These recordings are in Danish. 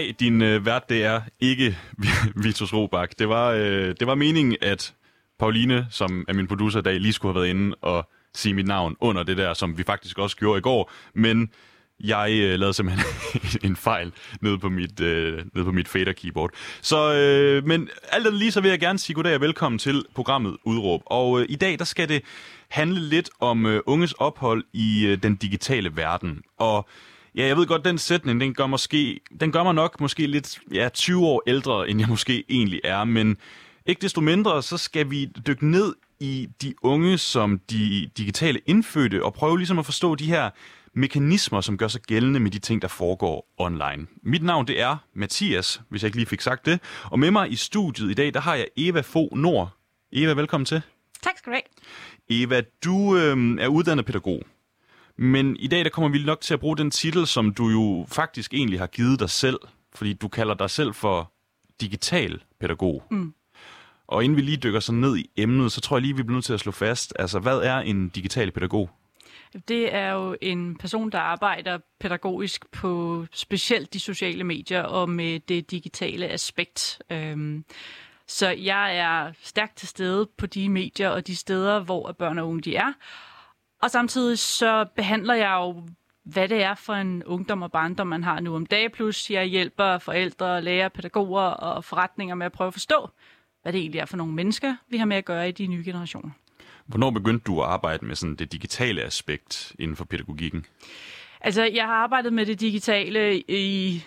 Nej, din øh, vært, det er ikke Vitus Robak. Det var, øh, det var meningen, at Pauline, som er min producer i dag, lige skulle have været inde og sige mit navn under det der, som vi faktisk også gjorde i går. Men jeg øh, lavede simpelthen en fejl nede på mit, øh, nede på mit fader keyboard. Så, øh, men alt andet lige, så vil jeg gerne sige goddag og velkommen til programmet Udråb. Og øh, i dag, der skal det handle lidt om øh, unges ophold i øh, den digitale verden. Og Ja, jeg ved godt, den sætning, den gør, måske, den gør mig nok måske lidt ja, 20 år ældre, end jeg måske egentlig er, men ikke desto mindre, så skal vi dykke ned i de unge som de digitale indfødte, og prøve ligesom at forstå de her mekanismer, som gør sig gældende med de ting, der foregår online. Mit navn det er Mathias, hvis jeg ikke lige fik sagt det, og med mig i studiet i dag, der har jeg Eva Fo Nord. Eva, velkommen til. Tak skal du have. Eva, du øh, er uddannet pædagog. Men i dag der kommer vi nok til at bruge den titel, som du jo faktisk egentlig har givet dig selv, fordi du kalder dig selv for digital pædagog. Mm. Og inden vi lige dykker så ned i emnet, så tror jeg lige, vi bliver nødt til at slå fast, altså hvad er en digital pædagog? Det er jo en person, der arbejder pædagogisk på specielt de sociale medier og med det digitale aspekt. Øhm, så jeg er stærkt til stede på de medier og de steder, hvor børn og unge de er, og samtidig så behandler jeg jo, hvad det er for en ungdom og barndom, man har nu om dagen. Plus jeg hjælper forældre, lærere, pædagoger og forretninger med at prøve at forstå, hvad det egentlig er for nogle mennesker, vi har med at gøre i de nye generationer. Hvornår begyndte du at arbejde med sådan det digitale aspekt inden for pædagogikken? Altså, jeg har arbejdet med det digitale i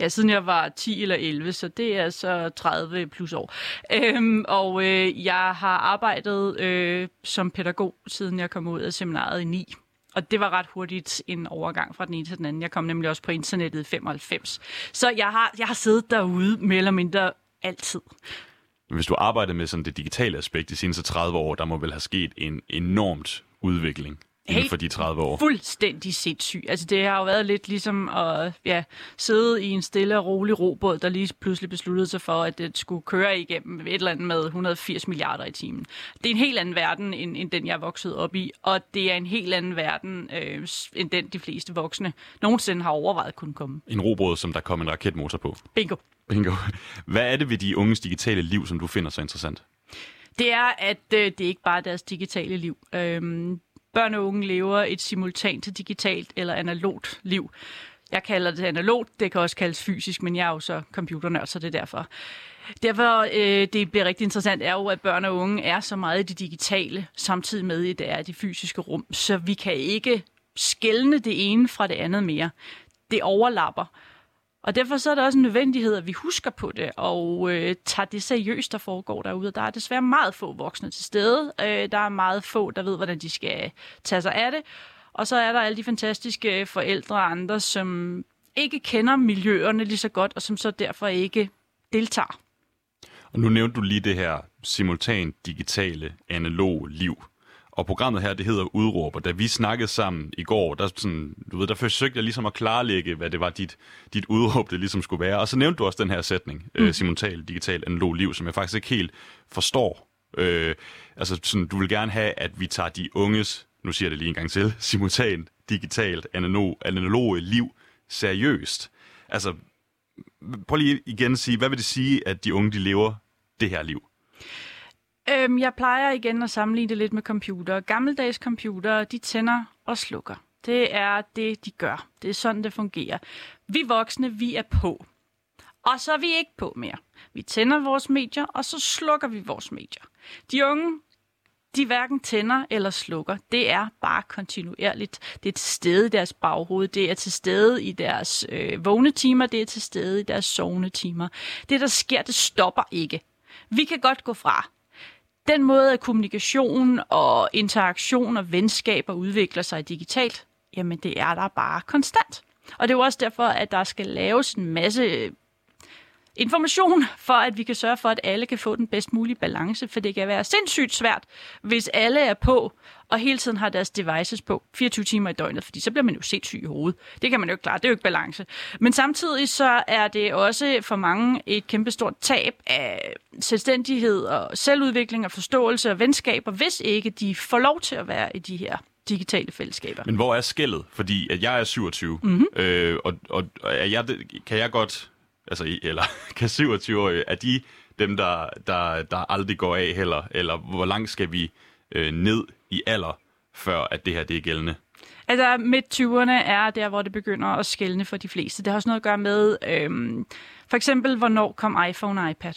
Ja, siden jeg var 10 eller 11, så det er så 30 plus år. Øhm, og øh, jeg har arbejdet øh, som pædagog, siden jeg kom ud af seminaret i 9. Og det var ret hurtigt en overgang fra den ene til den anden. Jeg kom nemlig også på internettet i 95. Så jeg har, jeg har siddet derude mere eller mindre altid. Hvis du arbejder med sådan det digitale aspekt de seneste 30 år, der må vel have sket en enormt udvikling inden for de 30 år. fuldstændig sindssyg. Altså det har jo været lidt ligesom at ja, sidde i en stille og rolig robåd, der lige pludselig besluttede sig for, at det skulle køre igennem et eller andet med 180 milliarder i timen. Det er en helt anden verden, end, end den jeg er vokset op i, og det er en helt anden verden, øh, end den de fleste voksne nogensinde har overvejet kunne komme. En robåd, som der kom en raketmotor på. Bingo. Bingo. Hvad er det ved de unges digitale liv, som du finder så interessant? Det er, at øh, det er ikke bare deres digitale liv. Øhm, børn og unge lever et simultant digitalt eller analogt liv. Jeg kalder det analogt, det kan også kaldes fysisk, men jeg er jo så computernørd, så det er derfor. Derfor øh, det bliver rigtig interessant er jo, at børn og unge er så meget i det digitale, samtidig med, at det er det fysiske rum. Så vi kan ikke skælne det ene fra det andet mere. Det overlapper. Og derfor så er det også en nødvendighed, at vi husker på det og øh, tager det seriøst, der foregår derude. Der er desværre meget få voksne til stede. Øh, der er meget få, der ved, hvordan de skal tage sig af det. Og så er der alle de fantastiske forældre og andre, som ikke kender miljøerne lige så godt, og som så derfor ikke deltager. Og nu nævnte du lige det her simultant digitale analog liv. Og programmet her, det hedder Udråb, og da vi snakkede sammen i går, der, sådan, du ved, der forsøgte jeg ligesom at klarlægge, hvad det var, dit, dit udråb, det ligesom skulle være. Og så nævnte du også den her sætning, mm. øh, simultan, digital, analog liv, som jeg faktisk ikke helt forstår. Øh, altså, sådan, du vil gerne have, at vi tager de unges, nu siger jeg det lige en gang til, simultan, digitalt, analog, analoge liv seriøst. Altså, prøv lige igen at sige, hvad vil det sige, at de unge, de lever det her liv? Øhm, jeg plejer igen at sammenligne det lidt med computer. Gammeldags computer, de tænder og slukker. Det er det, de gør. Det er sådan, det fungerer. Vi voksne, vi er på. Og så er vi ikke på mere. Vi tænder vores medier, og så slukker vi vores medier. De unge, de hverken tænder eller slukker. Det er bare kontinuerligt. Det er til stede i deres baghoved, det er til stede i deres øh, vågne timer, det er til stede i deres sovende timer. Det, der sker, det stopper ikke. Vi kan godt gå fra den måde, at kommunikation og interaktion og venskaber udvikler sig digitalt, jamen det er der bare konstant. Og det er jo også derfor, at der skal laves en masse information, for at vi kan sørge for, at alle kan få den bedst mulige balance, for det kan være sindssygt svært, hvis alle er på, og hele tiden har deres devices på 24 timer i døgnet, fordi så bliver man jo sindssyg i hovedet. Det kan man jo ikke klare, det er jo ikke balance. Men samtidig så er det også for mange et kæmpestort tab af selvstændighed og selvudvikling og forståelse og venskaber, hvis ikke de får lov til at være i de her digitale fællesskaber. Men hvor er skældet? Fordi at jeg er 27, mm-hmm. øh, og, og, er jeg, kan jeg godt, altså, eller kan 27-årige, er de dem, der, der, der aldrig går af heller? Eller hvor langt skal vi øh, ned i alder, før at det her det er gældende? Altså midt 20'erne er der, hvor det begynder at skælne for de fleste. Det har også noget at gøre med, øhm, for eksempel, hvornår kom iPhone og iPad?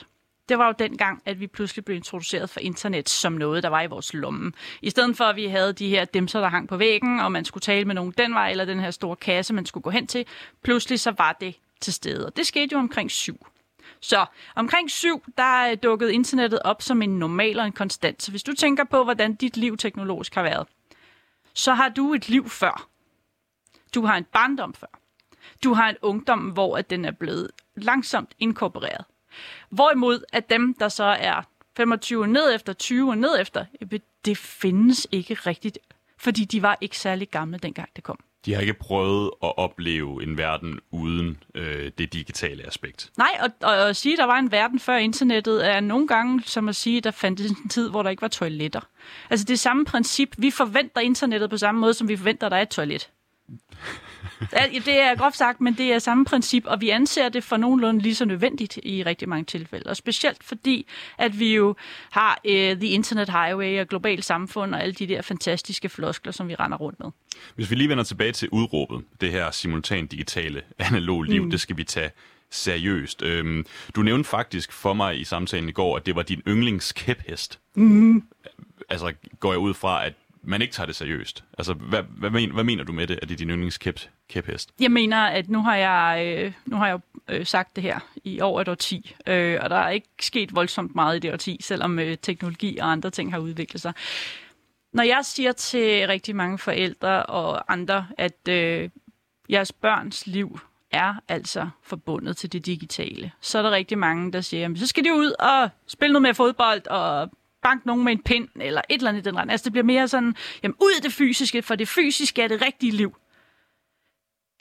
Det var jo dengang, at vi pludselig blev introduceret for internet som noget, der var i vores lomme. I stedet for, at vi havde de her demser, der hang på væggen, og man skulle tale med nogen den vej, eller den her store kasse, man skulle gå hen til, pludselig så var det til stede. Og det skete jo omkring syv. Så omkring syv, der øh, dukkede internettet op som en normal og en konstant. Så hvis du tænker på, hvordan dit liv teknologisk har været, så har du et liv før. Du har en barndom før. Du har en ungdom, hvor at den er blevet langsomt inkorporeret. Hvorimod at dem, der så er 25 ned efter 20 og ned efter, det findes ikke rigtigt, fordi de var ikke særlig gamle dengang det kom. De har ikke prøvet at opleve en verden uden øh, det digitale aspekt. Nej, og, og at sige, at der var en verden før internettet, er nogle gange som at sige, at der fandtes en tid, hvor der ikke var toiletter. Altså det er samme princip. Vi forventer internettet på samme måde, som vi forventer, at der er et toilet. Det er groft sagt, men det er samme princip, og vi anser det for nogenlunde lige så nødvendigt i rigtig mange tilfælde. Og specielt fordi, at vi jo har uh, The Internet Highway og globalt samfund og alle de der fantastiske floskler, som vi render rundt med. Hvis vi lige vender tilbage til udråbet, det her simultant digitale analog liv, mm. det skal vi tage seriøst. Øhm, du nævnte faktisk for mig i samtalen i går, at det var din yndlingskæphest. Mm. Altså går jeg ud fra, at man ikke tager det seriøst. Altså, hvad, hvad, men, hvad mener du med det? at det din yndlingskæphest? Jeg mener, at nu har jeg, øh, nu har jeg øh, sagt det her i over et årti, øh, og der er ikke sket voldsomt meget i det årti, selvom øh, teknologi og andre ting har udviklet sig. Når jeg siger til rigtig mange forældre og andre, at øh, jeres børns liv er altså forbundet til det digitale, så er der rigtig mange, der siger, så skal de ud og spille noget med fodbold og banke nogen med en pind, eller et eller andet i den retning. Altså det bliver mere sådan, jamen ud af det fysiske, for det fysiske er det rigtige liv.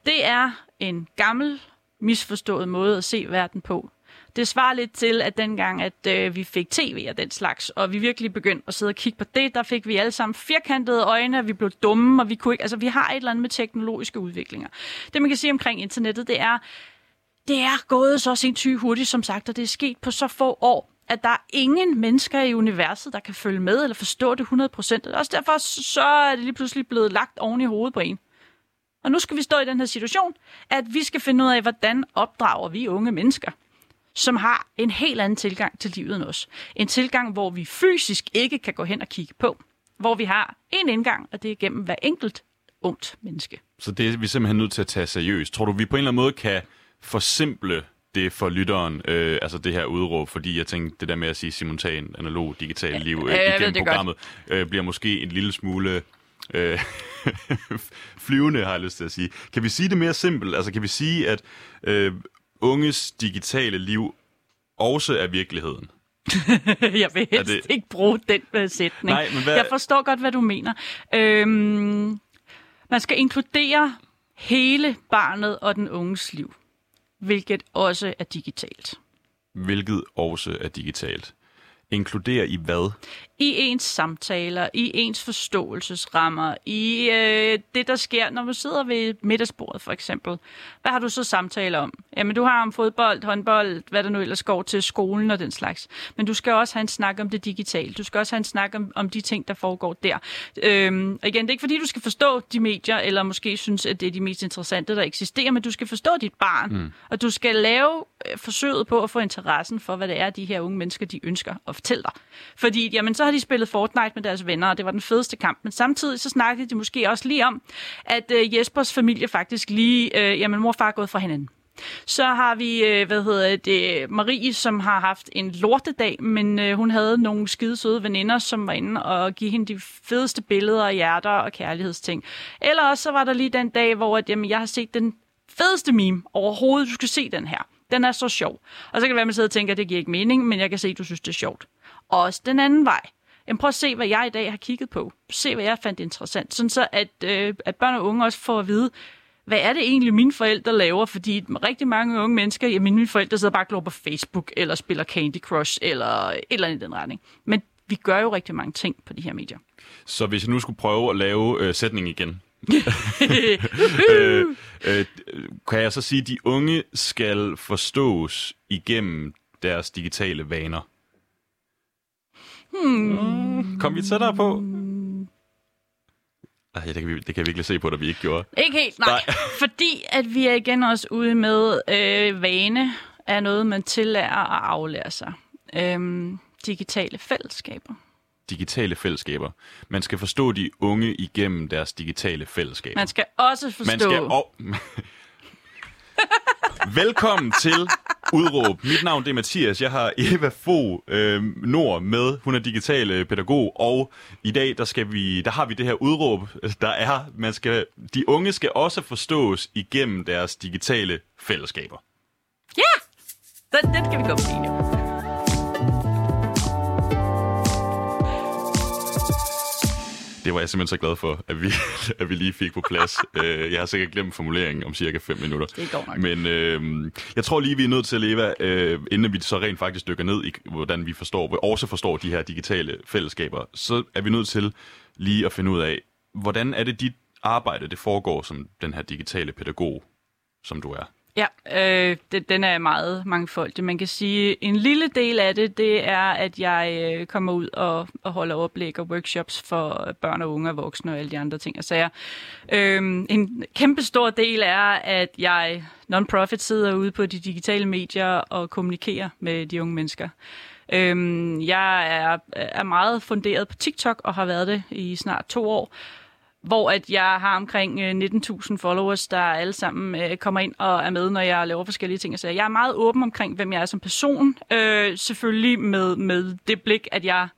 Det er en gammel, misforstået måde at se verden på. Det svarer lidt til, at dengang, at øh, vi fik tv og den slags, og vi virkelig begyndte at sidde og kigge på det, der fik vi alle sammen firkantede øjne, vi blev dumme, og vi kunne ikke, altså vi har et eller andet med teknologiske udviklinger. Det man kan sige omkring internettet, det er, det er gået så sindssygt hurtigt, som sagt, og det er sket på så få år, at der er ingen mennesker i universet, der kan følge med eller forstå det 100%. Og også derfor så er det lige pludselig blevet lagt oven i hovedet på en. Og nu skal vi stå i den her situation, at vi skal finde ud af, hvordan opdrager vi unge mennesker, som har en helt anden tilgang til livet end os. En tilgang, hvor vi fysisk ikke kan gå hen og kigge på. Hvor vi har en indgang, og det er gennem hver enkelt ungt menneske. Så det er vi simpelthen nødt til at tage seriøst. Tror du, vi på en eller anden måde kan forsimple det for lytteren, øh, altså det her udråb, fordi jeg tænkte, det der med at sige simultan, analog, digital liv øh, ja, igennem programmet, øh, bliver måske en lille smule øh, flyvende, har jeg lyst til at sige. Kan vi sige det mere simpelt? Altså kan vi sige, at øh, unges digitale liv også er virkeligheden? jeg vil helst det... ikke bruge den uh, sætning. Nej, men hvad... Jeg forstår godt, hvad du mener. Øhm, man skal inkludere hele barnet og den unges liv hvilket også er digitalt. Hvilket også er digitalt. Inkluderer i hvad? I ens samtaler, i ens forståelsesrammer, i øh, det, der sker, når man sidder ved middagsbordet for eksempel. Hvad har du så samtaler om? Jamen, du har om fodbold, håndbold, hvad der nu ellers går til skolen og den slags. Men du skal også have en snak om det digitale. Du skal også have en snak om, om de ting, der foregår der. Øhm, og igen, det er ikke fordi, du skal forstå de medier, eller måske synes, at det er de mest interessante, der eksisterer, men du skal forstå dit barn. Mm. Og du skal lave øh, forsøget på at få interessen for, hvad det er, de her unge mennesker, de ønsker at fortælle dig. Fordi, jamen, så havde de spillet Fortnite med deres venner, og det var den fedeste kamp. Men samtidig så snakkede de måske også lige om, at øh, Jespers familie faktisk lige, øh, jamen, mor og far er gået fra hinanden. Så har vi, øh, hvad hedder det, Marie, som har haft en lortedag, men øh, hun havde nogle skide søde veninder, som var inde og give hende de fedeste billeder og hjerter og kærlighedsting. Eller også så var der lige den dag, hvor at, jamen, jeg har set den fedeste meme overhovedet. Du skal se den her. Den er så sjov. Og så kan det være, at man sidder og tænker, at det giver ikke mening, men jeg kan se, at du synes, det er sjovt. Og også den anden vej. Jamen prøv at se, hvad jeg i dag har kigget på. Se, hvad jeg fandt interessant. Sådan så, at, øh, at børn og unge også får at vide, hvad er det egentlig, mine forældre laver? Fordi rigtig mange unge mennesker, jamen mine forældre sidder bare og på Facebook, eller spiller Candy Crush, eller et eller andet i den retning. Men vi gør jo rigtig mange ting på de her medier. Så hvis jeg nu skulle prøve at lave øh, sætning igen, øh, øh, kan jeg så sige, at de unge skal forstås igennem deres digitale vaner? Hmm. Kom vi tættere på? Ej, det, kan vi, det kan vi virkelig se på, at vi ikke gjorde. Ikke helt, nej. nej. Fordi at vi er igen også ude med øh, vane er noget, man tillærer at aflære sig. Øhm, digitale fællesskaber. Digitale fællesskaber. Man skal forstå de unge igennem deres digitale fællesskaber. Man skal også forstå... Man skal... Oh. Velkommen til Udråb. Mit navn det er Mathias. Jeg har Eva Fo øh, Nord med. Hun er digital øh, pædagog. Og i dag der skal vi, der har vi det her udråb, der er, man skal, de unge skal også forstås igennem deres digitale fællesskaber. Ja! Den, den kan vi gå på nu. Det var jeg simpelthen så glad for, at vi, at vi lige fik på plads. Øh, jeg har sikkert glemt formuleringen om cirka 5 minutter. Det går nok. Men øh, jeg tror lige, vi er nødt til at leve, øh, inden vi så rent faktisk dykker ned i, hvordan vi forstår, også forstår de her digitale fællesskaber, så er vi nødt til lige at finde ud af, hvordan er det dit arbejde, det foregår som den her digitale pædagog, som du er? Ja, øh, det, den er meget mangfoldig. Man kan sige, en lille del af det, det er, at jeg øh, kommer ud og, og holder oplæg og workshops for børn og unge og voksne og alle de andre ting og sager. Øh, en kæmpe stor del er, at jeg non-profit sidder ude på de digitale medier og kommunikerer med de unge mennesker. Øh, jeg er, er meget funderet på TikTok og har været det i snart to år hvor at jeg har omkring 19.000 øh, followers, der alle sammen øh, kommer ind og er med, når jeg laver forskellige ting. Så jeg er meget åben omkring, hvem jeg er som person. Øh, selvfølgelig med, med det blik, at jeg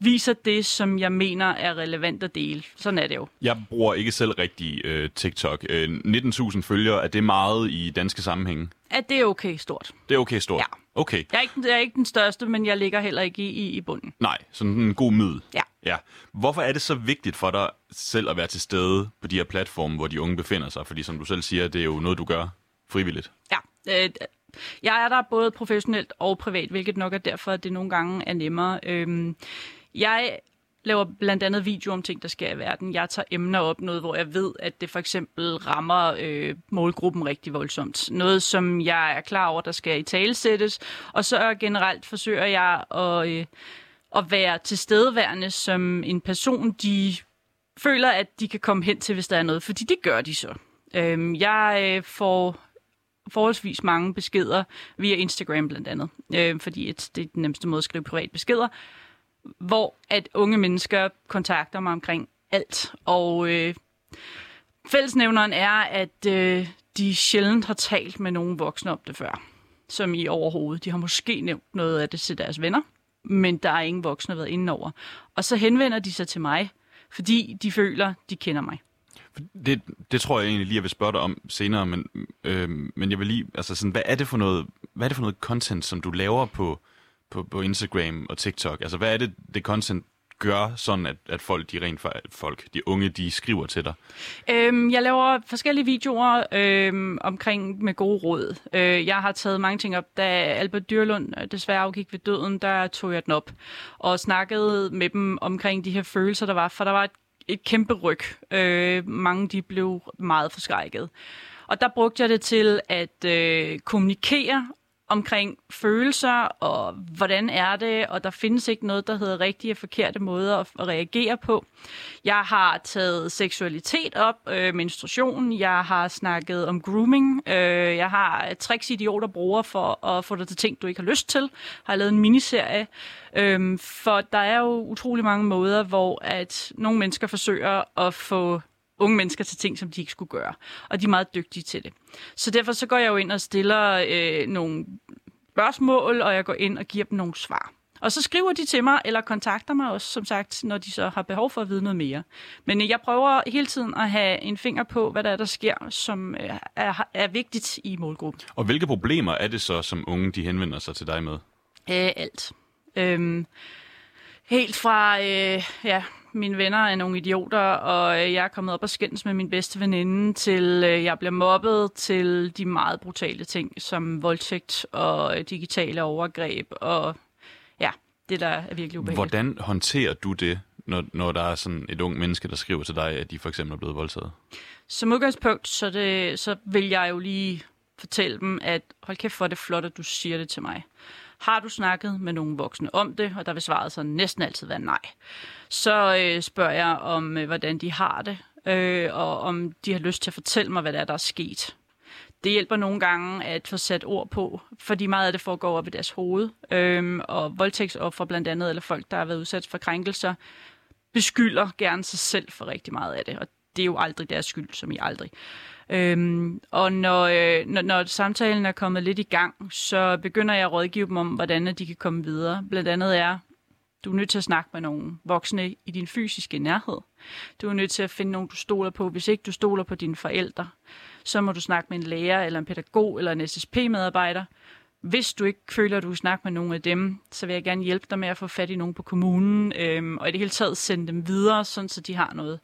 viser det, som jeg mener er relevant at dele. Sådan er det jo. Jeg bruger ikke selv rigtig øh, TikTok. Øh, 19.000 følgere, er det meget i danske sammenhænge? At det er okay stort. Det er okay stort? Ja. Okay. Jeg er, ikke, jeg er ikke den største, men jeg ligger heller ikke i, i, i bunden. Nej, sådan en god mid. Ja ja. Hvorfor er det så vigtigt for dig selv at være til stede på de her platforme, hvor de unge befinder sig? Fordi som du selv siger, det er jo noget, du gør frivilligt. Ja. Øh, jeg er der både professionelt og privat, hvilket nok er derfor, at det nogle gange er nemmere. Øh, jeg laver blandt andet video om ting, der sker i verden. Jeg tager emner op, noget hvor jeg ved, at det for eksempel rammer øh, målgruppen rigtig voldsomt. Noget, som jeg er klar over, der skal i talesættes. Og så generelt forsøger jeg at, øh, at være tilstedeværende som en person, de føler, at de kan komme hen til, hvis der er noget. Fordi det gør de så. Øhm, jeg øh, får forholdsvis mange beskeder via Instagram blandt andet, øh, fordi det er den nemmeste måde at skrive privat beskeder hvor at unge mennesker kontakter mig omkring alt. Og øh, fællesnævneren er, at øh, de sjældent har talt med nogen voksne om det før. Som i overhovedet. De har måske nævnt noget af det til deres venner, men der er ingen voksne været inde over. Og så henvender de sig til mig, fordi de føler, de kender mig. Det, det tror jeg egentlig lige, jeg vil spørge dig om senere, men, øh, men jeg vil lige, altså sådan, hvad er det for noget, hvad er det for noget content, som du laver på, på, på Instagram og TikTok? Altså, hvad er det, det content gør sådan, at, at folk, de rent folk, de unge, de skriver til dig? Øhm, jeg laver forskellige videoer øhm, omkring med gode råd. Øh, jeg har taget mange ting op. Da Albert Dyrlund øh, desværre afgik ved døden, der tog jeg den op og snakkede med dem omkring de her følelser, der var. For der var et, et kæmpe ryg. Øh, mange de blev meget forskrækket. Og der brugte jeg det til at øh, kommunikere omkring følelser og hvordan er det, og der findes ikke noget, der hedder rigtige og forkerte måder at, at reagere på. Jeg har taget seksualitet op, øh, menstruation, jeg har snakket om grooming, øh, jeg har tricks idioter bruger for at få dig til ting, du ikke har lyst til, har lavet en miniserie, øh, for der er jo utrolig mange måder, hvor at nogle mennesker forsøger at få unge mennesker til ting, som de ikke skulle gøre. Og de er meget dygtige til det. Så derfor så går jeg jo ind og stiller øh, nogle spørgsmål, og jeg går ind og giver dem nogle svar. Og så skriver de til mig, eller kontakter mig også, som sagt, når de så har behov for at vide noget mere. Men jeg prøver hele tiden at have en finger på, hvad der er, der sker, som øh, er, er vigtigt i målgruppen. Og hvilke problemer er det så, som unge de henvender sig til dig med? Øh, alt. Øhm, helt fra, øh, ja, mine venner er nogle idioter, og øh, jeg er kommet op og skændes med min bedste veninde, til øh, jeg bliver mobbet, til de meget brutale ting, som voldtægt og øh, digitale overgreb, og ja, det der er virkelig ubehageligt. Hvordan håndterer du det, når, når der er sådan et ung menneske, der skriver til dig, at de for eksempel er blevet voldtaget? Som udgangspunkt, så, det, så vil jeg jo lige fortælle dem, at hold kæft, hvor er det flot, at du siger det til mig. Har du snakket med nogen voksne om det? Og der vil svaret så næsten altid være nej. Så øh, spørger jeg om, øh, hvordan de har det, øh, og om de har lyst til at fortælle mig, hvad der er, der er sket. Det hjælper nogle gange at få sat ord på, fordi meget af det foregår op i deres hoved. Øhm, og voldtægtsoffer blandt andet, eller folk, der har været udsat for krænkelser, beskylder gerne sig selv for rigtig meget af det. Og det er jo aldrig deres skyld, som I aldrig. Øhm, og når, øh, når, når samtalen er kommet lidt i gang, så begynder jeg at rådgive dem om, hvordan de kan komme videre. Blandt andet er, du er nødt til at snakke med nogle voksne i din fysiske nærhed. Du er nødt til at finde nogen, du stoler på. Hvis ikke du stoler på dine forældre, så må du snakke med en lærer, eller en pædagog, eller en SSP-medarbejder. Hvis du ikke føler, at du kan snakke med nogen af dem, så vil jeg gerne hjælpe dig med at få fat i nogen på kommunen, øhm, og i det hele taget sende dem videre, sådan så de har noget.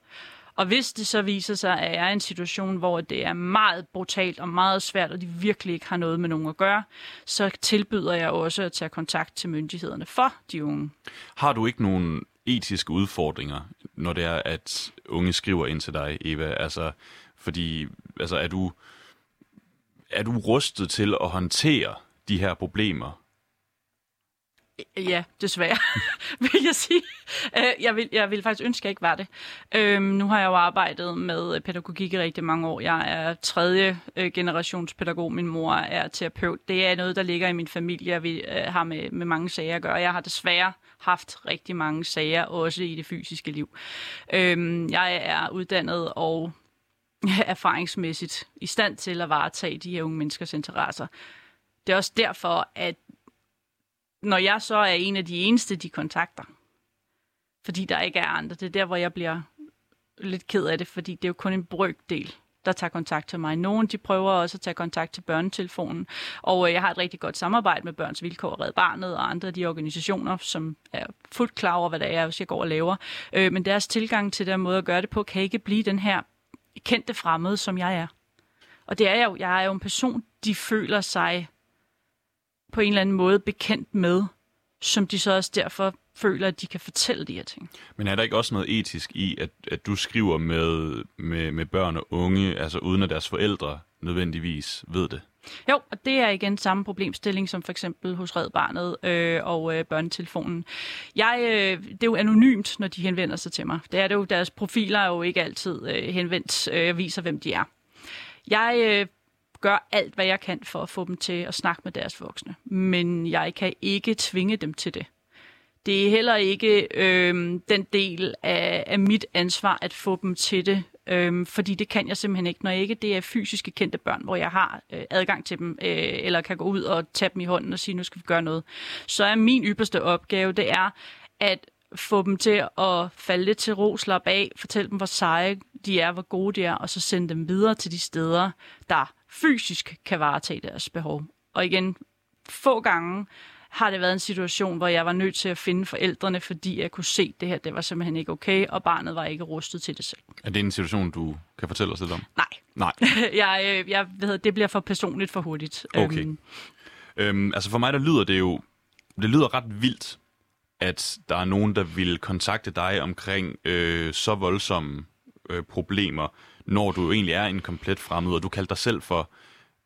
Og hvis det så viser sig, at jeg er i en situation, hvor det er meget brutalt og meget svært, og de virkelig ikke har noget med nogen at gøre, så tilbyder jeg også at tage kontakt til myndighederne for de unge. Har du ikke nogen etiske udfordringer, når det er, at unge skriver ind til dig, Eva? Altså, fordi altså, er, du, er du rustet til at håndtere de her problemer? Øh, ja, desværre, vil jeg sige. Øh, jeg vil, jeg vil faktisk ønske, at jeg ikke var det. Øhm, nu har jeg jo arbejdet med øh, pædagogik i rigtig mange år. Jeg er tredje generations pædagog. Min mor er terapeut. Det er noget, der ligger i min familie, og vi har med, med mange sager at gøre. Jeg har desværre haft rigtig mange sager, også i det fysiske liv. Øhm, jeg er uddannet og erfaringsmæssigt i stand til at varetage de her unge menneskers interesser. Det er også derfor, at når jeg så er en af de eneste, de kontakter, fordi der ikke er andre, det er der, hvor jeg bliver lidt ked af det, fordi det er jo kun en brøkdel, der tager kontakt til mig. Nogle de prøver også at tage kontakt til børnetelefonen, og øh, jeg har et rigtig godt samarbejde med Børns Vilkår og Red Barnet og andre af de organisationer, som er fuldt klar over, hvad det er, hvis jeg går og laver. Øh, men deres tilgang til den måde at gøre det på, kan ikke blive den her kendte fremmede, som jeg er. Og det er jeg jo. Jeg er jo en person, de føler sig på en eller anden måde bekendt med, som de så også derfor føler, at de kan fortælle de her ting. Men er der ikke også noget etisk i, at, at du skriver med, med, med børn og unge, altså uden at deres forældre nødvendigvis ved det? Jo, og det er igen samme problemstilling som for eksempel hos Red Barnet øh, og øh, børnetelefonen. Jeg, øh, det er jo anonymt, når de henvender sig til mig. Det er det jo, deres profiler er jo ikke altid øh, henvendt øh, viser, hvem de er. Jeg øh, gør alt, hvad jeg kan for at få dem til at snakke med deres voksne. Men jeg kan ikke tvinge dem til det. Det er heller ikke øh, den del af, af mit ansvar at få dem til det, øh, fordi det kan jeg simpelthen ikke, når jeg ikke det er fysiske kendte børn, hvor jeg har øh, adgang til dem, øh, eller kan gå ud og tage dem i hånden og sige, nu skal vi gøre noget. Så er min ypperste opgave, det er at få dem til at falde lidt til ro, slappe af, fortælle dem, hvor seje de er, hvor gode de er, og så sende dem videre til de steder, der fysisk kan varetage deres behov. Og igen, få gange har det været en situation, hvor jeg var nødt til at finde forældrene, fordi jeg kunne se, at det her det var simpelthen ikke okay, og barnet var ikke rustet til det selv. Er det en situation, du kan fortælle os lidt om? Nej. Nej. jeg, øh, jeg ved, det bliver for personligt for hurtigt. Okay. Øhm, øhm, altså for mig, der lyder det jo, det lyder ret vildt, at der er nogen, der vil kontakte dig omkring øh, så voldsomme øh, problemer, når du egentlig er en komplet fremmed, og du kalder dig selv for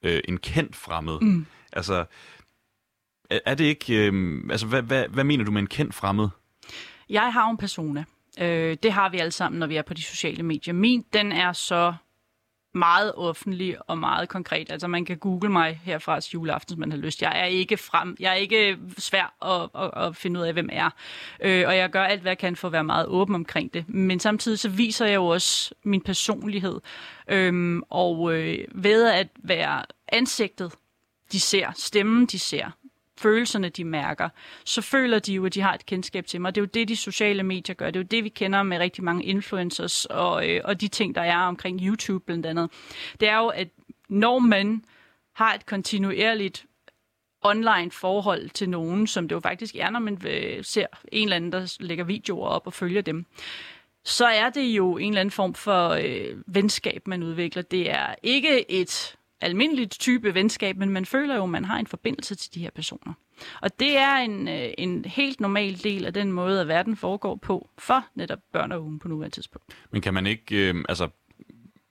øh, en kendt fremmed. Mm. Altså, er, er det ikke... Øh, altså, hvad, hvad, hvad mener du med en kendt fremmed? Jeg har en persona. Øh, det har vi alle sammen, når vi er på de sociale medier. Min, den er så meget offentlig og meget konkret. Altså man kan google mig herfra til juleaften, hvis man har lyst. Jeg er ikke frem, jeg er ikke svær at, at, at finde ud af, hvem jeg er. Øh, og jeg gør alt, hvad jeg kan for at være meget åben omkring det. Men samtidig så viser jeg jo også min personlighed. Øhm, og øh, ved at være ansigtet, de ser, stemmen, de ser, følelserne, de mærker, så føler de jo, at de har et kendskab til mig. Det er jo det, de sociale medier gør. Det er jo det, vi kender med rigtig mange influencers og, øh, og de ting, der er omkring YouTube blandt andet. Det er jo, at når man har et kontinuerligt online forhold til nogen, som det jo faktisk er, når man øh, ser en eller anden, der lægger videoer op og følger dem, så er det jo en eller anden form for øh, venskab, man udvikler. Det er ikke et almindeligt type venskab, men man føler jo, at man har en forbindelse til de her personer. Og det er en, øh, en helt normal del af den måde, at verden foregår på for netop børn og unge på nuværende tidspunkt. Men kan man ikke, øh, altså,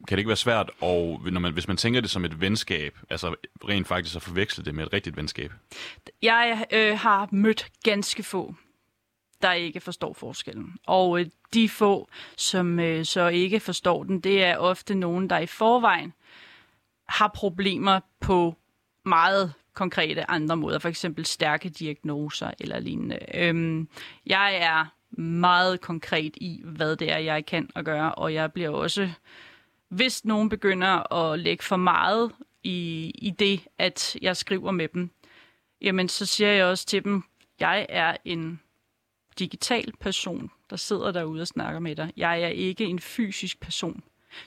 kan det ikke være svært, og når man, hvis man tænker det som et venskab, altså rent faktisk at forveksle det med et rigtigt venskab? Jeg øh, har mødt ganske få, der ikke forstår forskellen. Og øh, de få, som øh, så ikke forstår den, det er ofte nogen, der i forvejen har problemer på meget konkrete andre måder, for eksempel stærke diagnoser eller lignende. Øhm, jeg er meget konkret i, hvad det er, jeg kan at gøre, og jeg bliver også, hvis nogen begynder at lægge for meget i, i det, at jeg skriver med dem, jamen så siger jeg også til dem, jeg er en digital person, der sidder derude og snakker med dig. Jeg er ikke en fysisk person.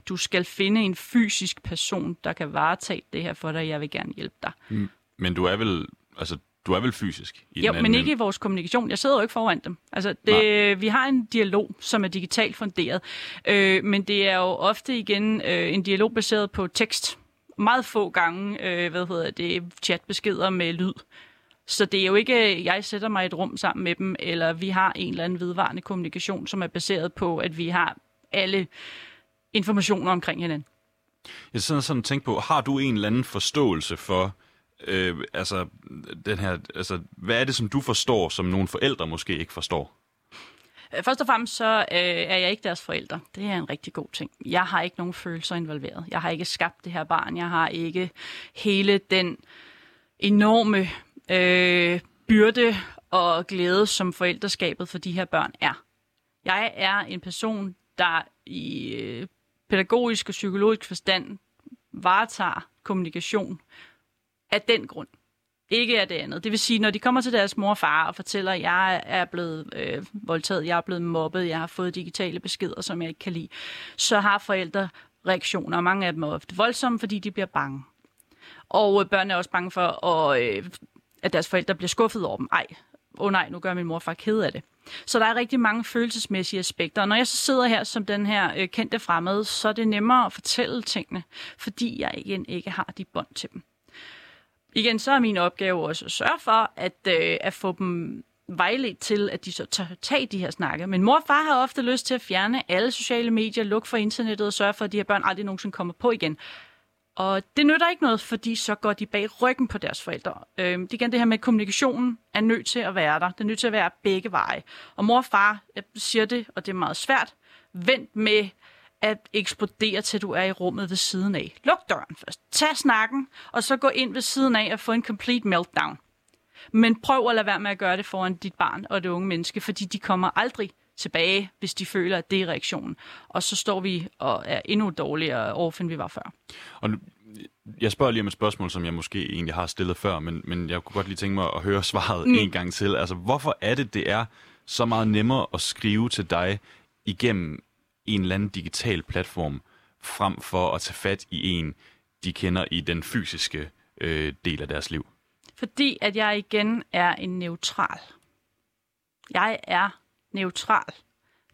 Du skal finde en fysisk person, der kan varetage det her for dig. Jeg vil gerne hjælpe dig. Mm. Men du er vel, altså, du er vel fysisk? I jo, men ikke i vores kommunikation. Jeg sidder jo ikke foran dem. Altså, det, vi har en dialog, som er digitalt funderet. Øh, men det er jo ofte igen øh, en dialog baseret på tekst. Meget få gange, øh, hvad hedder det, chatbeskeder med lyd. Så det er jo ikke, jeg sætter mig i et rum sammen med dem, eller vi har en eller anden vedvarende kommunikation, som er baseret på, at vi har alle informationer omkring hinanden. Jeg sidder sådan og tænker på, har du en eller anden forståelse for, øh, altså, den her, altså, hvad er det, som du forstår, som nogle forældre måske ikke forstår? Øh, først og fremmest så øh, er jeg ikke deres forældre. Det er en rigtig god ting. Jeg har ikke nogen følelser involveret. Jeg har ikke skabt det her barn. Jeg har ikke hele den enorme øh, byrde og glæde, som forældreskabet for de her børn er. Jeg er en person, der i øh, pædagogisk og psykologisk forstand varetager kommunikation af den grund. Ikke af det andet. Det vil sige, når de kommer til deres mor og far og fortæller, at jeg er blevet øh, voldtaget, jeg er blevet mobbet, jeg har fået digitale beskeder, som jeg ikke kan lide, så har forældre reaktioner, og mange af dem er ofte voldsomme, fordi de bliver bange. Og øh, børnene er også bange for, at, øh, at deres forældre bliver skuffet over dem. Ej, åh oh nej, nu gør min mor far ked af det. Så der er rigtig mange følelsesmæssige aspekter. Og når jeg så sidder her som den her øh, kendte fremmede, så er det nemmere at fortælle tingene, fordi jeg igen ikke har de bånd til dem. Igen, så er min opgave også at sørge for, at, øh, at få dem vejledt til, at de så tager tage de her snakke. Men mor og far har ofte lyst til at fjerne alle sociale medier, lukke for internettet og sørge for, at de her børn aldrig nogensinde kommer på igen. Og det nytter ikke noget, fordi så går de bag ryggen på deres forældre. Øh, det igen det her med, at kommunikationen er nødt til at være der. Det er nødt til at være begge veje. Og mor og far jeg siger det, og det er meget svært. Vent med at eksplodere, til du er i rummet ved siden af. Luk døren først. Tag snakken, og så gå ind ved siden af og få en complete meltdown. Men prøv at lade være med at gøre det foran dit barn og det unge menneske, fordi de kommer aldrig tilbage, hvis de føler, at det er reaktionen. Og så står vi og er endnu dårligere over, end vi var før. Og nu, jeg spørger lige om et spørgsmål, som jeg måske egentlig har stillet før, men, men jeg kunne godt lige tænke mig at høre svaret mm. en gang til. Altså, hvorfor er det, det er så meget nemmere at skrive til dig igennem en eller anden digital platform, frem for at tage fat i en, de kender i den fysiske øh, del af deres liv? Fordi at jeg igen er en neutral. Jeg er neutral.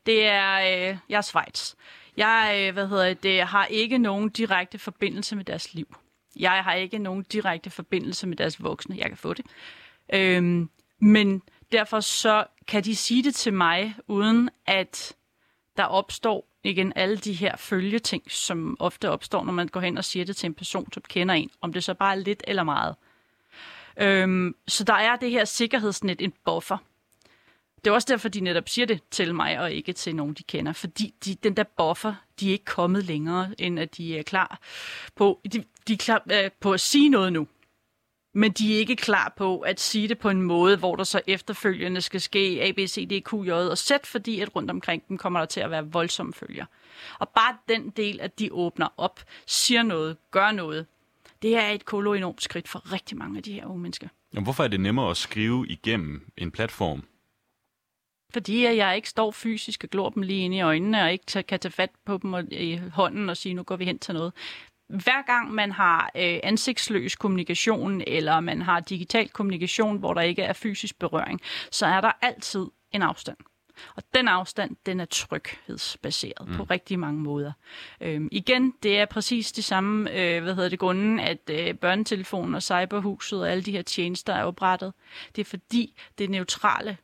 Det er, øh, jeg er Schweiz. Jeg øh, hvad hedder det, har ikke nogen direkte forbindelse med deres liv. Jeg har ikke nogen direkte forbindelse med deres voksne. Jeg kan få det. Øhm, men derfor så kan de sige det til mig, uden at der opstår igen alle de her følgeting, som ofte opstår, når man går hen og siger det til en person, som kender en, om det så bare er lidt eller meget. Øhm, så der er det her sikkerhedsnet, en buffer. Det er også derfor, de netop siger det til mig, og ikke til nogen, de kender. Fordi de, den der buffer, de er ikke kommet længere, end at de er klar på, de, de er klar øh, på at sige noget nu. Men de er ikke klar på at sige det på en måde, hvor der så efterfølgende skal ske A, B, C, D, Q, J og Z, fordi at rundt omkring dem kommer der til at være voldsomme følger. Og bare den del, at de åbner op, siger noget, gør noget, det er et kolo enormt skridt for rigtig mange af de her unge mennesker. Jamen, hvorfor er det nemmere at skrive igennem en platform? Fordi jeg ikke står fysisk og glor dem lige ind i øjnene, og ikke kan tage fat på dem i hånden og sige, nu går vi hen til noget. Hver gang man har øh, ansigtsløs kommunikation, eller man har digital kommunikation, hvor der ikke er fysisk berøring, så er der altid en afstand. Og den afstand, den er tryghedsbaseret mm. på rigtig mange måder. Øhm, igen, det er præcis de samme, øh, hvad hedder det, grunden, at øh, børnetelefonen og cyberhuset og alle de her tjenester er oprettet. Det er fordi, det neutrale,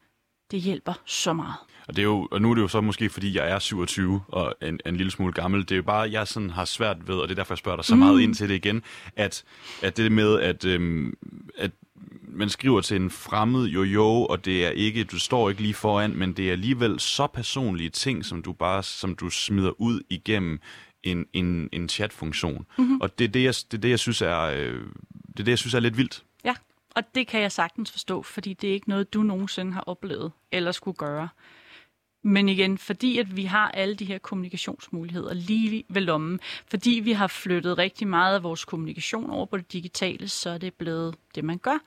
det hjælper så meget. Og, det er jo, og nu er det jo så måske, fordi jeg er 27 og en, en lille smule gammel. Det er jo bare, jeg sådan har svært ved, og det er derfor, jeg spørger dig så mm. meget ind til det igen, at, at det med, at, øhm, at man skriver til en fremmed jo-jo, og det er ikke, du står ikke lige foran, men det er alligevel så personlige ting, som du bare som du smider ud igennem en, en, en chatfunktion. Mm-hmm. Og det er det, jeg, det er det, jeg synes er, øh, det er det, jeg synes er lidt vildt. Og det kan jeg sagtens forstå, fordi det er ikke noget, du nogensinde har oplevet eller skulle gøre. Men igen, fordi at vi har alle de her kommunikationsmuligheder lige ved lommen, fordi vi har flyttet rigtig meget af vores kommunikation over på det digitale, så er det blevet det, man gør.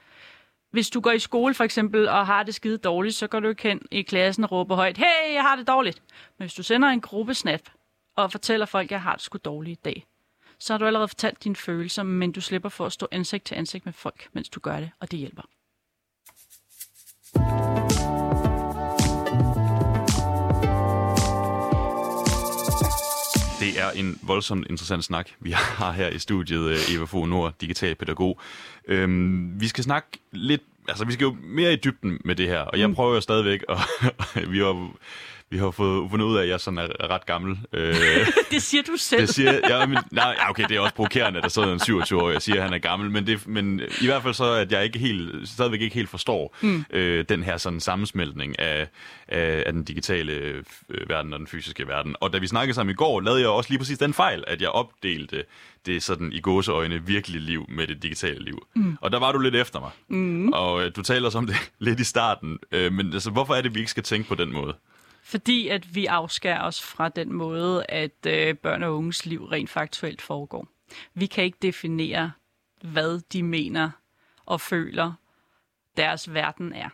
Hvis du går i skole for eksempel og har det skide dårligt, så går du ikke hen i klassen og råber højt, hey, jeg har det dårligt. Men hvis du sender en gruppesnap og fortæller folk, at jeg har det sgu dårligt i dag, så har du allerede fortalt dine følelser, men du slipper for at stå ansigt til ansigt med folk, mens du gør det, og det hjælper. Det er en voldsomt interessant snak, vi har her i studiet, øh, Eva Fogh Nord, digital pædagog. Øhm, vi skal snakke lidt, altså vi skal jo mere i dybden med det her, og jeg mm. prøver jo stadigvæk, og vi har vi har fået fundet ud af, at jeg sådan er ret gammel. Øh, det siger du selv. Det siger, ja, men, nej, okay, det er også provokerende, at der sidder en 27-årig og siger, at han er gammel, men, det, men i hvert fald så, at jeg ikke helt, stadigvæk ikke helt forstår mm. øh, den her sådan sammensmeltning af, af, af den digitale øh, verden og den fysiske verden. Og da vi snakkede sammen i går, lavede jeg også lige præcis den fejl, at jeg opdelte det sådan i gåseøjne virkelige liv med det digitale liv. Mm. Og der var du lidt efter mig. Mm. Og øh, du taler også om det lidt i starten. Øh, men altså, hvorfor er det, vi ikke skal tænke på den måde? Fordi at vi afskærer os fra den måde, at øh, børn og unges liv rent faktuelt foregår. Vi kan ikke definere, hvad de mener og føler, deres verden er.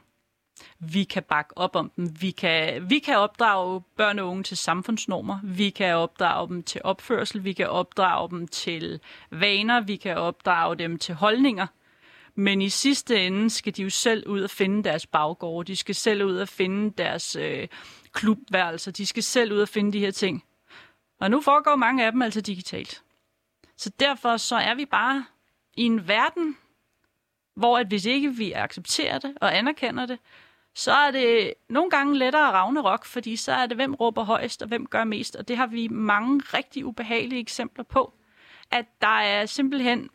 Vi kan bakke op om dem. Vi kan, vi kan opdrage børn og unge til samfundsnormer. Vi kan opdrage dem til opførsel. Vi kan opdrage dem til vaner. Vi kan opdrage dem til holdninger. Men i sidste ende skal de jo selv ud og finde deres baggård. De skal selv ud og finde deres øh, klubværelser. De skal selv ud og finde de her ting. Og nu foregår mange af dem altså digitalt. Så derfor så er vi bare i en verden, hvor at hvis ikke vi accepterer det og anerkender det, så er det nogle gange lettere at ravne rock, fordi så er det, hvem råber højst og hvem gør mest. Og det har vi mange rigtig ubehagelige eksempler på. At der er simpelthen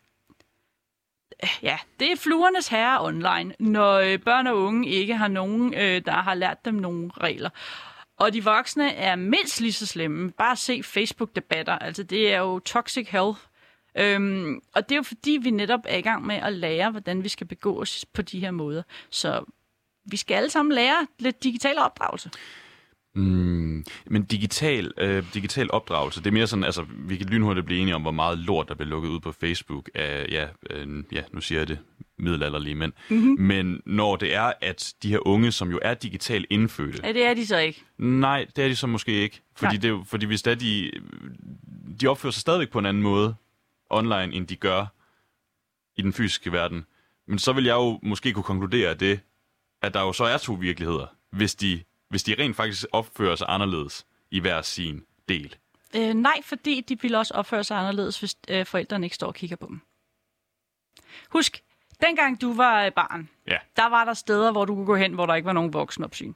ja, det er fluernes herre online, når øh, børn og unge ikke har nogen, øh, der har lært dem nogle regler. Og de voksne er mindst lige så slemme. Bare se Facebook-debatter. Altså, det er jo toxic health. Øhm, og det er jo fordi, vi netop er i gang med at lære, hvordan vi skal begå os på de her måder. Så vi skal alle sammen lære lidt digital opdragelse. Mm, men digital, øh, digital opdragelse, det er mere sådan, altså vi kan lynhurtigt blive enige om, hvor meget lort, der bliver lukket ud på Facebook af, ja, øh, ja nu siger jeg det, middelalderlige mænd. Mm-hmm. Men når det er, at de her unge, som jo er digitalt indfødte... Ja, det er de så ikke. Nej, det er de så måske ikke. Fordi, det, er, fordi hvis det er, de, de opfører sig stadigvæk på en anden måde online, end de gør i den fysiske verden. Men så vil jeg jo måske kunne konkludere det, at der jo så er to virkeligheder, hvis de hvis de rent faktisk opfører sig anderledes i hver sin del? Øh, nej, fordi de vil også opføre sig anderledes, hvis øh, forældrene ikke står og kigger på dem. Husk, dengang du var øh, barn, ja. der var der steder, hvor du kunne gå hen, hvor der ikke var nogen voksenopsyn.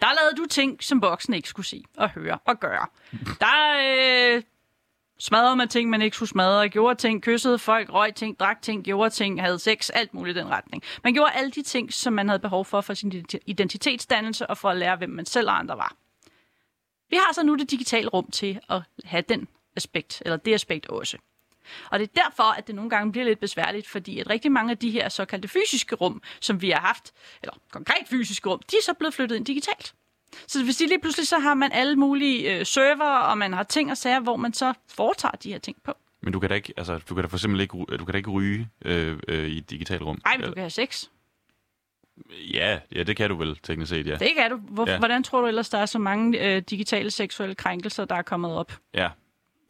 Der lavede du ting, som voksne ikke skulle se og høre og gøre. Der, øh, Smadrede man ting, man ikke skulle smadre, gjorde ting, kyssede folk, røg ting, drak ting, gjorde ting, havde sex, alt muligt i den retning. Man gjorde alle de ting, som man havde behov for for sin identitetsdannelse og for at lære, hvem man selv og andre var. Vi har så nu det digitale rum til at have den aspekt, eller det aspekt også. Og det er derfor, at det nogle gange bliver lidt besværligt, fordi at rigtig mange af de her såkaldte fysiske rum, som vi har haft, eller konkret fysiske rum, de er så blevet flyttet ind digitalt. Så hvis lige pludselig så har man alle mulige øh, server, og man har ting og sager, hvor man så foretager de her ting på. Men du kan da ikke, altså, du kan da for eksempel ikke, du kan da ikke ryge øh, øh, i et digitalt rum. Nej, men du kan have sex. Ja, ja, det kan du vel teknisk set, ja. Det kan du. Hvor, ja. Hvordan tror du ellers, der er så mange øh, digitale seksuelle krænkelser, der er kommet op? Ja,